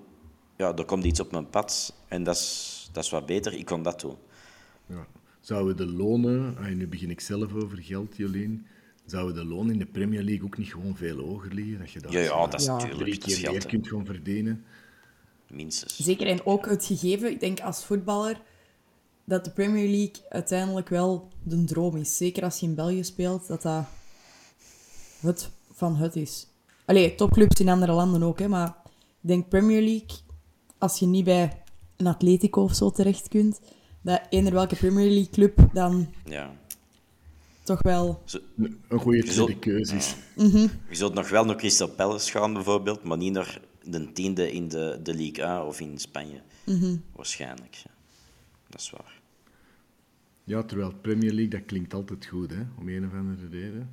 ja, er komt iets op mijn pad en dat is, dat is wat beter, ik kon dat doen. Ja. Zouden de lonen, en nu begin ik zelf over geld, Jolien, zouden de lonen in de Premier League ook niet gewoon veel hoger liggen? Dat je dat ja, ja, dat is ja. natuurlijk drie keer meer kunt gaan verdienen. Minstens. Zeker, en ook het gegeven, ik denk als voetballer, dat de Premier League uiteindelijk wel de droom is. Zeker als je in België speelt, dat dat het van het is. Allee, topclubs in andere landen ook, hè, maar ik denk Premier League, als je niet bij een Atletico of zo terecht kunt, dat eender welke Premier League club dan ja. toch wel... Een goede tweede keuze is. Ja. Mm -hmm. Je zult nog wel naar Crystal Palace gaan, bijvoorbeeld, maar niet naar de tiende in de, de Ligue A of in Spanje. Mm -hmm. Waarschijnlijk. Ja. Dat is waar. Ja, terwijl Premier League, dat klinkt altijd goed, hè? om een of andere reden.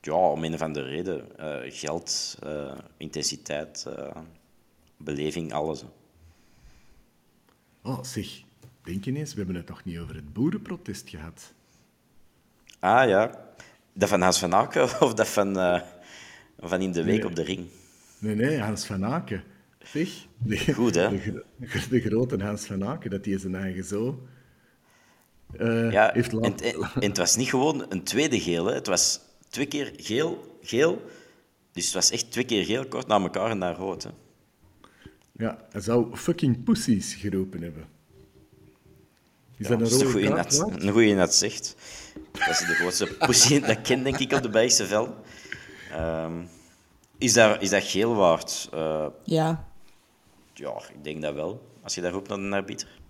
Ja, om een of andere reden. Uh, geld, uh, intensiteit, uh, beleving, alles. Hè. Oh, zeg, denk je eens, we hebben het nog niet over het boerenprotest gehad. Ah ja, dat van Hans van Aken of dat van, van in de week nee. op de ring? Nee, nee, Hans van Aken. Zeg, de, Goed, hè? De, de, grote Hans van Aken, dat hij zijn eigen zo uh, ja, heeft en, en, en, het was niet gewoon een tweede geel. Hè. Het was twee keer geel, geel. Dus het was echt twee keer geel kort na elkaar en naar rood. Hè. Ja, hij zou fucking pussies geroepen hebben. Is ja, dat een rode kaart? waard? Een goeie net zegt. Dat is de grootste pussy dat ik ken, denk ik, op de Belgische veld. Um, is, dat, is dat geel waard? Uh, Ja. Ja, ik denk dat wel. Als je daar roept naar een arbiter.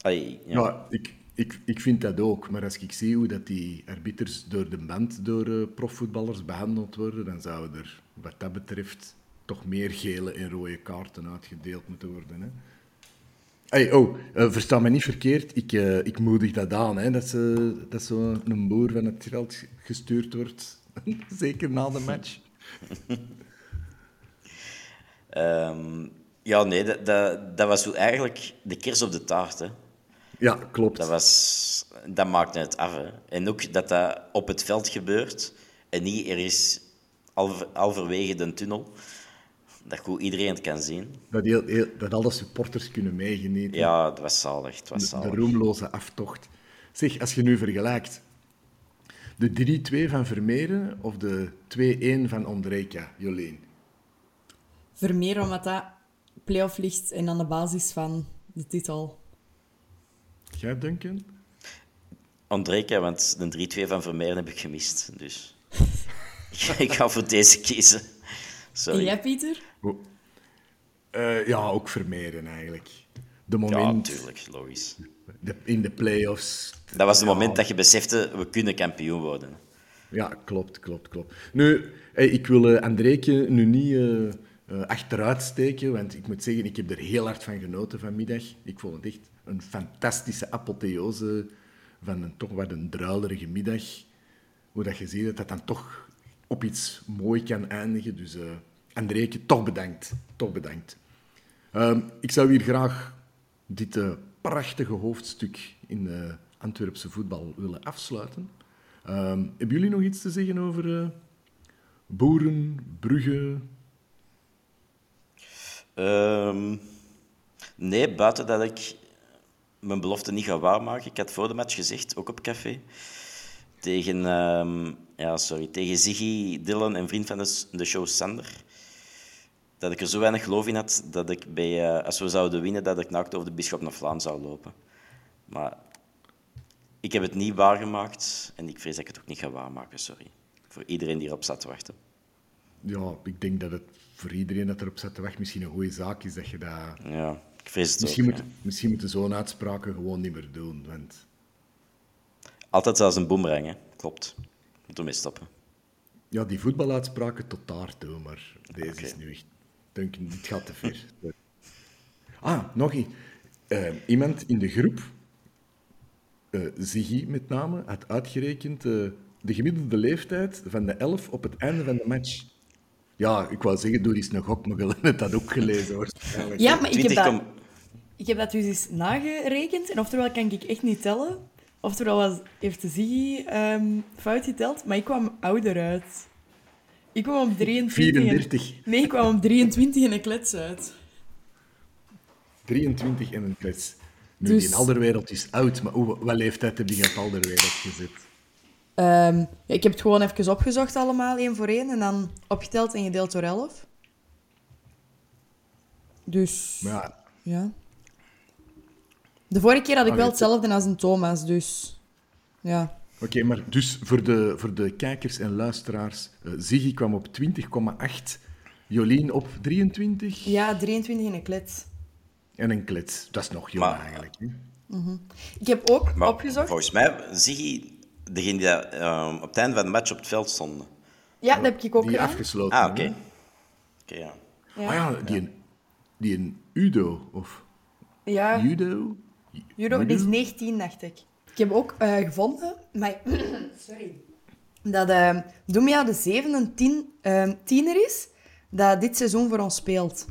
Allee, ja. Ja, ik, Ik, ik vind dat ook, maar als ik zie hoe dat die arbiters door de band door uh, profvoetballers behandeld worden, dan zouden er wat dat betreft toch meer gele en rode kaarten uitgedeeld moeten worden. Hè? Hey, oh, uh, versta me niet verkeerd. Ik, uh, ik moedig dat aan, hè, dat, ze, dat zo'n boer van het veld gestuurd wordt. Zeker na de match. um, ja, nee, dat, dat, dat was eigenlijk de kers op de taart. Hè. Ja, klopt. Dat, was, dat maakte het af. Hè. En ook dat dat op het veld gebeurt en niet er is halverwege de tunnel. Dat goed iedereen het kan zien. Dat, heel, heel, dat alle supporters kunnen meegenieten. Ja, het was zalig. Het was zalig. De, de roemloze aftocht. Zeg, als je nu vergelijkt de 3-2 van Vermeeren of de 2-1 van Ondrejka, Jolien? Vermeeren, omdat dat play-off ligt en aan de basis van de titel. Jij, Duncan? Ondrejka, want de 3-2 van Vermeeren heb ik gemist. Dus ik ga voor deze kiezen. Sorry. En jij, Pieter? Uh, ja, ook Vermeeren eigenlijk. De moment... Ja, natuurlijk, logisch. De, in de play-offs. Dat was het ja. moment dat je besefte, we kunnen kampioen worden. Ja, klopt, klopt, klopt. Nu, ik wil uh, Andreeke nu niet uh, uh, achteruit steken, want ik moet zeggen, ik heb er heel hard van genoten vanmiddag. Ik vond het echt een fantastische apotheose van een toch wat een druilerige middag. Hoe dat je ziet dat dat dan toch op iets mooi kan eindigen. Dus uh, toch bedankt. Toch bedankt. Uh, ik zou hier graag dit uh, prachtige hoofdstuk in de Antwerpse voetbal willen afsluiten. Ehm, hebben jullie nog iets te zeggen over Boeren, Brugge? Um, nee, buiten dat ik mijn belofte niet ga waarmaken. Ik had voor de match gezegd, ook op café, tegen, um, ja, sorry, tegen Ziggy, Dylan en vriend van de, de show Sander, dat ik er zo weinig geloof in had dat ik bij, uh, als we zouden winnen, dat ik naakt over de Bisschop naar Vlaanderen zou lopen. Maar ik heb het niet waargemaakt en ik vrees dat ik het ook niet ga waarmaken, sorry. Voor iedereen die erop zat te wachten. Ja, ik denk dat het voor iedereen dat erop zat te wachten misschien een goede zaak is dat je dat... Ja, ik vrees het misschien ook, moet, Misschien moeten zo'n uitspraken gewoon niet meer doen, want... Altijd zelfs een boemerang, hè. Klopt. Moet ermee stoppen. Ja, die voetbaluitspraken tot daar toe, maar deze okay. is nu echt... Denk, dit gaat te ver. ah, nog iets. Uh, iemand in de groep, uh, Ziggy met name, had uitgerekend uh, de gemiddelde leeftijd van de elf op het einde van de match. Ja, ik wou zeggen, doe eens een gok, maar je hebt dat ook gelezen waarschijnlijk. Ja, maar ik heb, dat, ik heb dat dus eens nagerekend. En oftewel kan ik echt niet tellen. Oftewel was, heeft Ziggy um, fout geteld, maar ik kwam ouder uit. Ik kwam op 23. 34. En, nee, ik kwam op 23 en een klets uit. 23 en een klets. Nu, dus... die alderwereld is oud, maar hoe, wat leeftijd heb je in het alderwereld gezet? Um, ja, ik heb het gewoon even opgezocht allemaal, één voor één. En dan opgeteld en gedeeld door 11. Dus... Ja. ja. De vorige keer had ik wel hetzelfde als een Thomas, dus... Ja. Oké, okay, maar dus voor de, voor de kijkers en luisteraars, uh, Ziggy kwam op 20,8, Jolien op 23? Ja, 23 en een klets. En een klets, dat is nog jong maar, eigenlijk. Mm -hmm. Ik heb ook maar, opgezocht... Volgens mij, Ziggy, degene die uh, op het einde van de match op het veld stonden. Ja, dat heb ik ook Die gedaan. afgesloten. Ah, oké. Okay. okay. ja. ja. Ah ja, die, Een, die een Udo, of... Ja. Judo? Judo, die is 19, dacht ik. Ik heb ook uh, gevonden, maar... Sorry. Dat uh, Dumia de zevende tien, uh, tiener is dat dit seizoen voor ons speelt.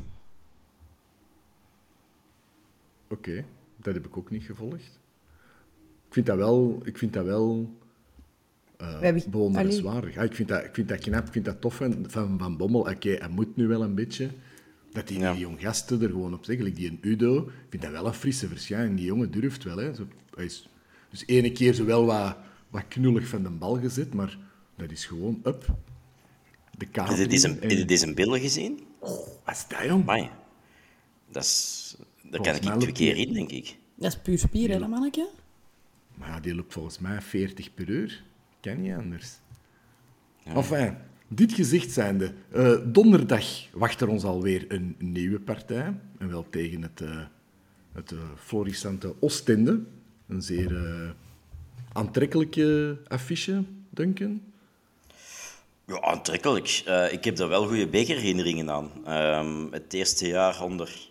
Oké, okay. dat heb ik ook niet gevolgd. Ik vind dat wel... Ik vind dat wel uh, bewonderenswaardig. Ja, ik, vind dat, ik vind dat knap, ik vind dat tof van Van, van Bommel. Oké, okay, hij moet nu wel een beetje... Dat die, ja. die jong gasten er gewoon op zeggen. Die een Udo, ik vind dat wel een frisse verschijning. Die jongen durft wel. Hè. Zo, hij is dus ene keer zo wel wat, wat knullig van de bal gezet, maar dat is gewoon up. De kaart. Heb je deze, en... deze billen gezien? Oh, wat is dat, jong? Amai. Dat, is, dat kan ik niet twee keer in, denk ik. Dat is puur spier, hè, manneke? Maar ja, die loopt volgens mij 40 per uur. Kan niet anders. Ja. Enfin, dit gezegd zijnde, uh, donderdag wacht er ons alweer een nieuwe partij. En wel tegen het, uh, het uh, florissante Oostende. Een zeer eh, aantrekkelijke affiche, Duncan. Ja, aantrekkelijk. Eh, ik heb daar wel goede bekerherinneringen aan. Ehm, het eerste jaar onder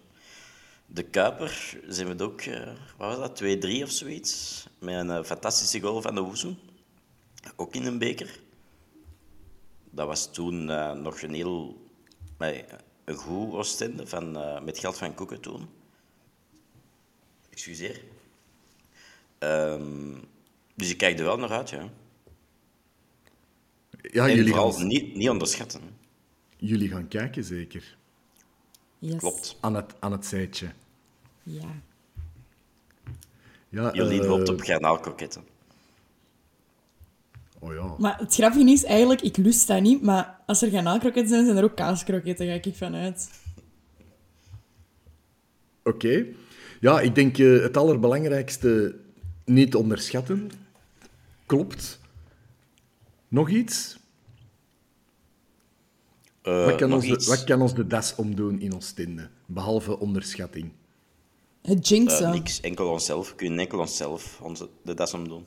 de Kuiper zijn we het ook, eh, wat was dat, 2-3 of zoiets. Met een eh, fantastische goal van de Woezoe. Ook in een beker. Dat was toen eh, nog een heel nee, een goed Oostende van, eh, met geld van Koeken toen. Excuseer. Ehm, dus ik kijk er wel naar uit, ja. Ja, en jullie vooral gaan, niet, niet onderschatten. jullie gaan kijken, zeker. Yes. Klopt. Aan het, aan het zijtje. Ja. Ja, Jolien eh, hoopt op garnaalkroketten. Oh ja. Maar het grappige is eigenlijk, ik lust dat niet, maar als er garnaalkroketten zijn, zijn er ook kaaskroketten, ga ik vanuit. Oké. Ja, ik denk eh, het allerbelangrijkste niet onderschatten. Klopt. Nog iets? Eh, wat, kan nog ons de, wat kan ons de das omdoen in Oostende? Behalve onderschatting. Het Eh, jinxen. niks, enkel onszelf. We kunnen enkel onszelf onze, de das omdoen.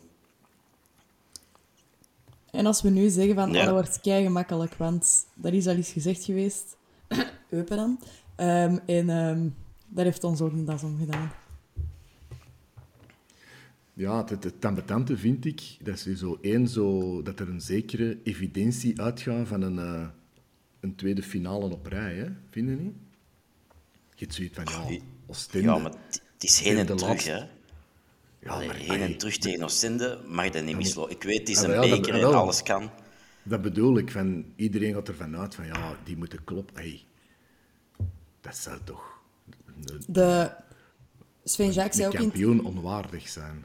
En als we nu zeggen van, Ja. oh, dat wordt kei gemakkelijk, want dat is al eens gezegd geweest. Eupen dan. Ehm, en ehm daar heeft ons ook een das om gedaan. Ja, het, het, ambetante vind ik, dat is zo één, zo, dat er een zekere evidentie uitgaat van een, eh, een tweede finale op rij, hè? vind je niet? Je hebt zoiets van, ja, die- Oostende. Ja, maar het is heen en terug, laatste- hè. Ja, Allee, maar, heen en terug tegen Oostende mag dat niet mislopen. Ik weet, het is Ah, een beker en alles kan. Dat bedoel ik, van, iedereen gaat ervan uit van, ja, die moeten kloppen. Hey, dat zou toch De... Sven Jacques zei ook in kampioen onwaardig zijn.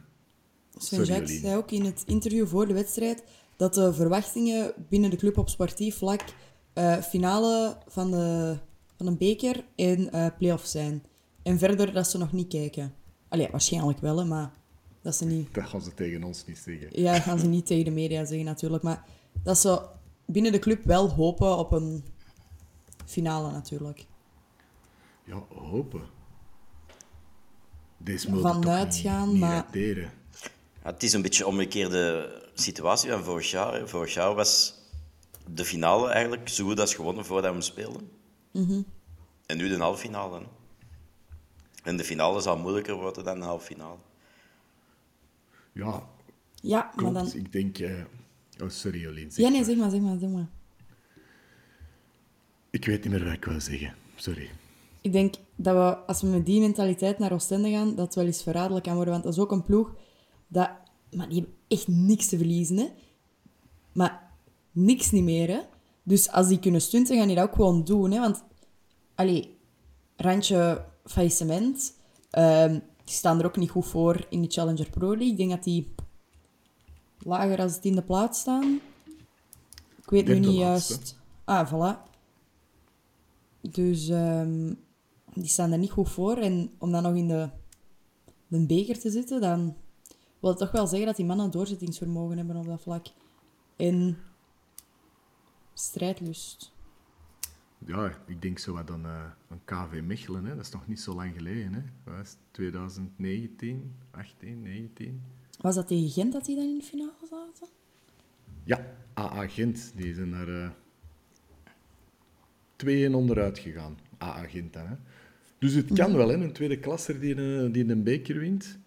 Sven Jacques zei ook in het interview voor de wedstrijd dat de verwachtingen binnen de club op sportief vlak eh, finale van, de, van een beker en eh play-off zijn. En verder dat ze nog niet kijken. Allee, waarschijnlijk wel, hè, maar dat ze niet... Dat gaan ze tegen ons niet zeggen. Ja, dat gaan ze niet tegen de media zeggen natuurlijk, maar dat ze binnen de club wel hopen op een finale natuurlijk. Ja, hopen. Deze mogen Vanuit toch niet- maar-. Ja, het is een beetje een omgekeerde situatie van vorig jaar. hè. Vorig jaar was de finale eigenlijk zo goed als gewonnen voordat we speelden. Mhm. En nu de halve finale. hè. En de finale zal moeilijker worden dan de halve finale. Ja, Ja, maar dan... Ik denk... eh, Oh, sorry, Jolien. zeg Ja, nee, maar. zeg maar, zeg maar, zeg maar. Ik weet niet meer wat ik wil zeggen. Sorry. Ik denk dat we, als we met die mentaliteit naar Oostende gaan, dat het wel eens verraderlijk kan worden. Want dat is ook een ploeg dat... Maar die hebben echt niks te verliezen, hè. Maar niks niet meer, hè. Dus als die kunnen stunten, gaan die dat ook gewoon doen, hè. Want, allee, randje faillissement. ehm, die staan er ook niet goed voor in de Challenger Pro League. Ik denk dat die lager als het in de plaats staan. Ik weet nu niet laatste. juist. Ah, voilà. Dus ehm, die staan er niet goed voor. En om dan nog in de, de beker te zitten, dan wil het toch wel zeggen dat die mannen doorzettingsvermogen hebben op dat vlak. En strijdlust. Ja, ik denk zo wat aan eh, een KV Mechelen. Hè. Dat is nog niet zo lang geleden. Hè. Wat was het? 2019, 18, 19? Was dat tegen Gent dat die dan in de finale zaten? Ja, AA Gent. Die zijn naar eh 2-1 onderuit gegaan. AA Gent dan. Hè. Dus het kan wel, hè. Een tweede klasser die een, die een beker wint.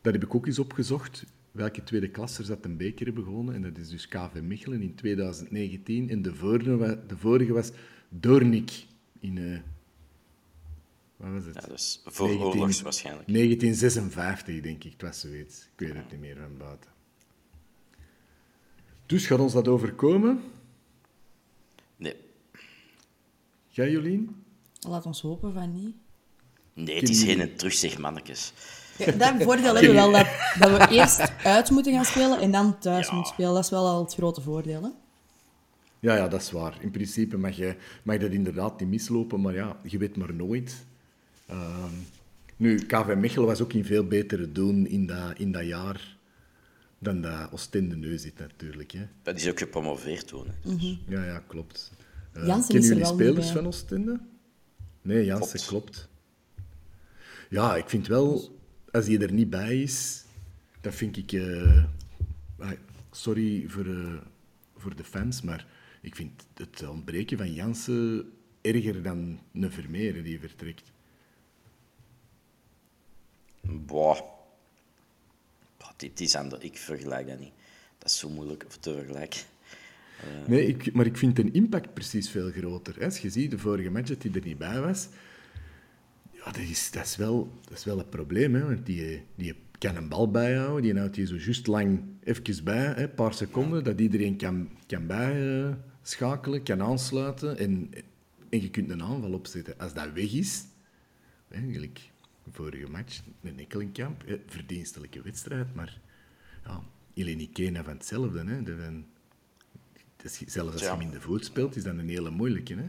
Dat heb ik ook eens opgezocht. Welke tweede klassers dat een beker hebben gewonnen. En dat is dus KV Mechelen in 2019. En de vorige, de vorige was Doornik in... eh, wat was het? Ja, dus voor 19 oorlogs waarschijnlijk. 1956, denk ik. Het was zoiets. Ik weet het niet meer van buiten. Dus gaat ons dat overkomen? Nee. Jij, Jolien? Laat ons hopen van niet. nee, het is heen en terug, zeg mannetjes. Dat voordeel hebben we wel, dat, dat we eerst uit moeten gaan spelen en dan thuis moeten spelen. Dat is wel al het grote voordeel, hè? Ja, ja, dat is waar. In principe mag, je, mag dat inderdaad niet mislopen, maar ja, je weet maar nooit. Ehm, nu, KV Mechelen was ook in veel betere doen in dat, in dat jaar dan dat Oostende nu zit, natuurlijk. Hè. Dat is ook gepromoveerd toen. hè. Ja, ja, klopt. Eh, Jansen kennen er jullie spelers van Oostende? Nee, Jansen Klopt. klopt. Ja, ik vind wel... als hij er niet bij is, dat vind ik... eh, ah, sorry voor, eh, voor de fans, maar ik vind het ontbreken van Jansen erger dan een Vermeer die vertrekt. Boah. Boah, dit is ander. Ik vergelijk dat niet. Dat is zo moeilijk te vergelijken. Nee, ik, maar ik vind de impact precies veel groter. hè. Als je ziet, de vorige match dat hij er niet bij was, ja, dat is, dat is, wel, dat is wel een probleem. Hè, want die, die kan een bal bijhouden, die houdt die zo juist lang even bij, hè, een paar seconden, dat iedereen kan, kan bijschakelen, kan aansluiten en, en je kunt een aanval opzetten. Als dat weg is, eigenlijk vorige match, een Ekkelenkamp, verdienstelijke wedstrijd, maar ja, Eleni Kena van hetzelfde. Hè, de, van- dat is- zelfs als je hem in de voet speelt, is dat een hele moeilijke. Hè?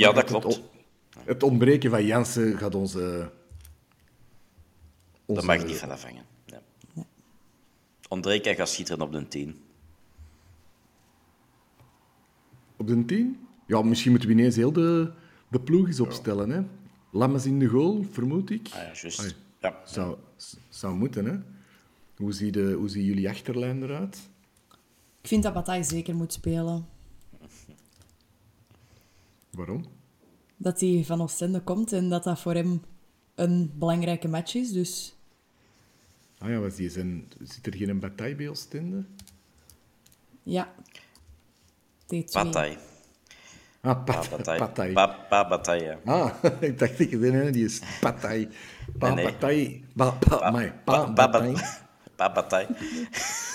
Ja, dat klopt. Het ontbreken van Jansen gaat onze... onze Daar mag ik niet van afhangen. Ja. Ondrejka gaat schitteren op de 10. Op de 10? Ja, misschien moeten we ineens heel de, de ploeg eens opstellen. Hè? Lammers in de goal, vermoed ik. Ah ja, juist. Ja. Zou, zou moeten, hè? Hoe zie, de, hoe zien jullie achterlijn eruit? Ik vind dat Bataille zeker moet spelen. Waarom? Dat hij van Oostende komt en dat dat voor hem een belangrijke match is. Dus Ah ja, was die zijn, zit er geen bataille bij Oostende? ja. T2. Bataille. Ah, Pa pat, Bataille. bataille. Pa, pa Bataille. Ah, ik dacht ik, nee, die is bataille. Pa, Nee, nee. bataille. Pa, pa, amai, pa, Pa- pa- bataille. Pa Bataille.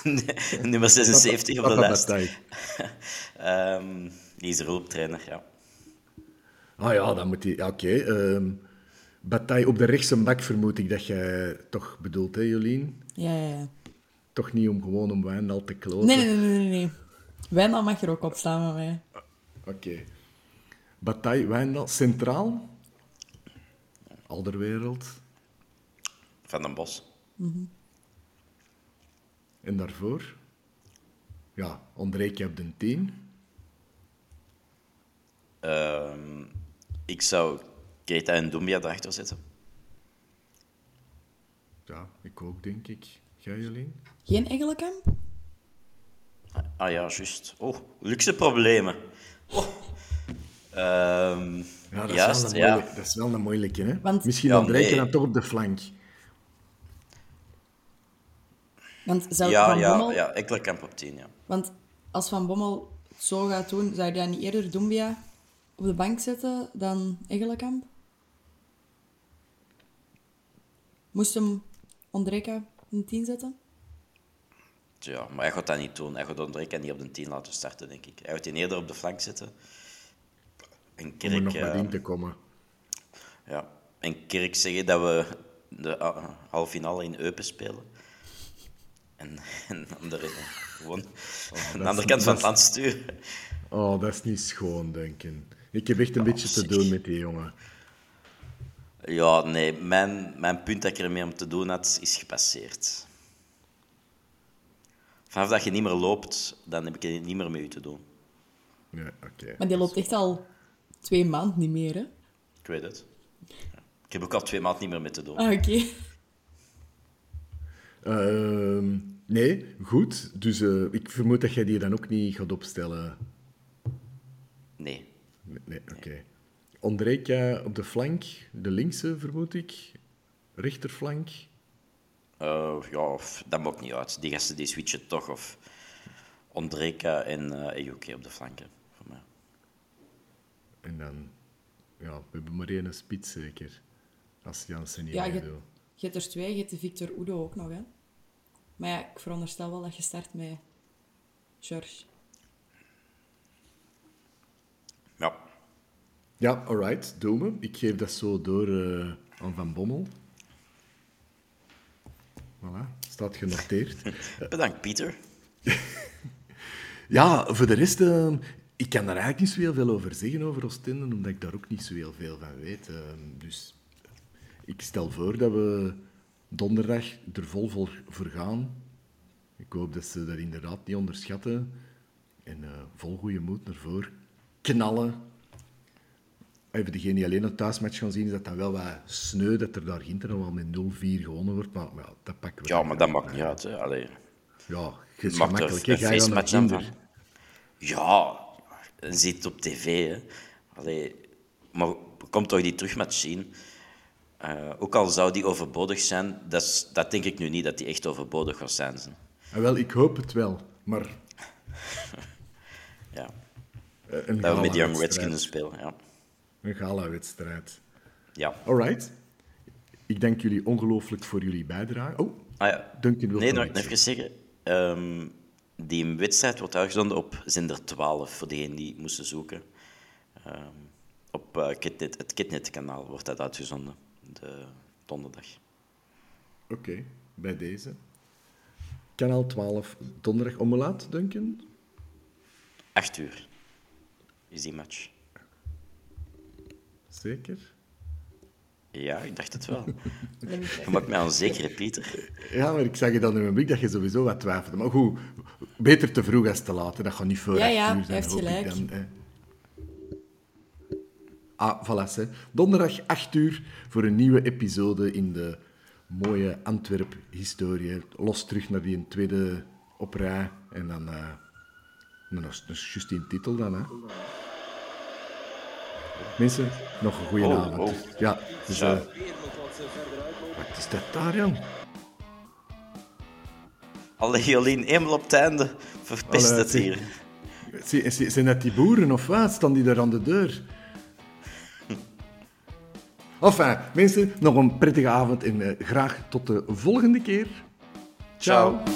Nummer 76 op de lijst. bataille. Ehm, die is de hulptrainer, ja. Ah ja, dan moet hij... ja, Oké. ehm, bataille op de rechtse bak vermoed ik dat jij toch bedoelt, hè, Jolien? Ja, ja, ja. Toch niet om gewoon om Wijndal te kloten? Nee, nee, nee, nee, nee. Wijndal mag er ook op staan met mij. Oké. Bataille, Wijndal, centraal. Alderwereld. Van den Bos. En daarvoor? Ja, Ondrejka op de 10. Ehm, ik zou Keita en Doumbia erachter zetten. Ja, ik ook, denk ik. Jij, Jolien? Geen Eggelenkamp? Ah ja, juist. Oh, luxe problemen. Oh. Ehm, Ja, dat, juist, is wel een ja. moeilijke, dat is wel een moeilijke, hè? Want- Misschien Ja, Ondrejka nee. dan toch op de flank. Want, zou Ja, Van ja, Bommel, ja, op 10, ja. want als Van Bommel het zo gaat doen, zou je dan niet eerder Doumbia op de bank zetten dan Eggelenkamp? Moest hem Ondrejka in 10 zetten? Ja, maar hij gaat dat niet doen. Hij gaat Ondrejka niet op de 10 laten starten, denk ik. Hij gaat die eerder op de flank zetten. En Om er Kerk, nog wat eh, in te komen. ja. en Kerk zeggen dat we de uh, halve finale in Eupen spelen. En, en andere, gewoon aan de andere kant van het land sturen. Oh, dat is niet schoon, denken. Ik heb echt een beetje te doen met die jongen. Ja, nee, mijn, mijn punt dat ik ermee om te doen had, is gepasseerd. Vanaf dat je niet meer loopt, dan heb ik er niet meer met u te doen. Ja, oké. Maar die loopt echt al twee maanden niet meer, hè? Ik weet het. Ik heb ook al twee maanden niet meer mee te doen. Ah, oké. Ehm, nee, goed. Dus eh, ik vermoed dat jij die dan ook niet gaat opstellen. Nee. Nee, nee oké. Ondrejka op de flank, de linkse vermoed ik. Rechterflank. Eh, ja, of, dat maakt niet uit. Die gasten die switchen toch. Of Ondrejka en eh Ejuke op de flanken. Voor mij. En dan, ja, we hebben maar één spits zeker. Als Jansen niet Ja, meer je, hebt er twee, je hebt de Victor Udo ook nog, hè? Maar ja, ik veronderstel wel dat je start met George. Ja. Ja, alright, doen we. Ik geef dat zo door eh, aan Van Bommel. Voilà, staat genoteerd. Bedankt, Pieter. Ja, voor de rest, eh, ik kan daar eigenlijk niet zo heel veel over zeggen, over Oostende, omdat ik daar ook niet zo heel veel van weet. eh, dus ik stel voor dat we donderdag er vol voor, gaan. Ik hoop dat ze dat inderdaad niet onderschatten. En vol goede moed naar voren knallen. Even degene die alleen een thuismatch gaan zien, is dat dat wel wat sneu dat er daar Ginter nog wel met 0-4 gewonnen wordt. Maar, maar ja, dat pakken we. Ja, maar dat maakt niet uit. Hè. Allee. Ja, je is gemakkelijk. een. Ga je dan. Ja, het op tv. Hè. Allee, maar kom toch die terugmatch zien. Eh, ook al zou die overbodig zijn, dat, is- dat denk ik nu niet dat die echt overbodig gaat zijn. hè. Ah, wel, ik hoop het wel. Maar Ja, een dat we met Young. Redskins spelen. Ja. Een gala-wedstrijd. ja. Alright. Ik dank jullie ongelooflijk voor jullie bijdrage. Oh, Ah, ja. Duncan wil Nee, nog even zeggen. ehm, die wedstrijd wordt uitgezonden op zender 12, voor degenen die moesten zoeken. Ehm, op eh, Kitnet, het Kitnet-kanaal wordt dat uitgezonden, de donderdag. Oké, bij deze. Kanaal 12, donderdag om laat, Duncan? 8 uur is die match. Zeker? Ja, ik dacht het wel. Je maakt mij onzeker, Pieter. Ja, maar ik zag je dan in mijn blik dat je sowieso wat twijfelde. Maar goed, beter te vroeg als te laat. hè. Dat gaat niet voor Ja, ja, uur zijn, hij heeft gelijk. Dan, hè. Ah, voilà. Hè. Donderdag 8 uur voor een nieuwe episode in de mooie Antwerp-historie. Los terug naar die tweede op rij. En dan... eh dan is juist die titel dan, hè. Mensen, nog een goede Oh, avond. oh. Ja, dus... Ja. eh, wat is dat daar, Jan? Allee, Jolien, eenmaal op het einde verpest Allee, het hier. Zie- zie- Zijn dat die boeren of wat? Staan die daar aan de deur? Enfin, mensen, nog een prettige avond en eh, graag tot de volgende keer. Ciao. Ciao.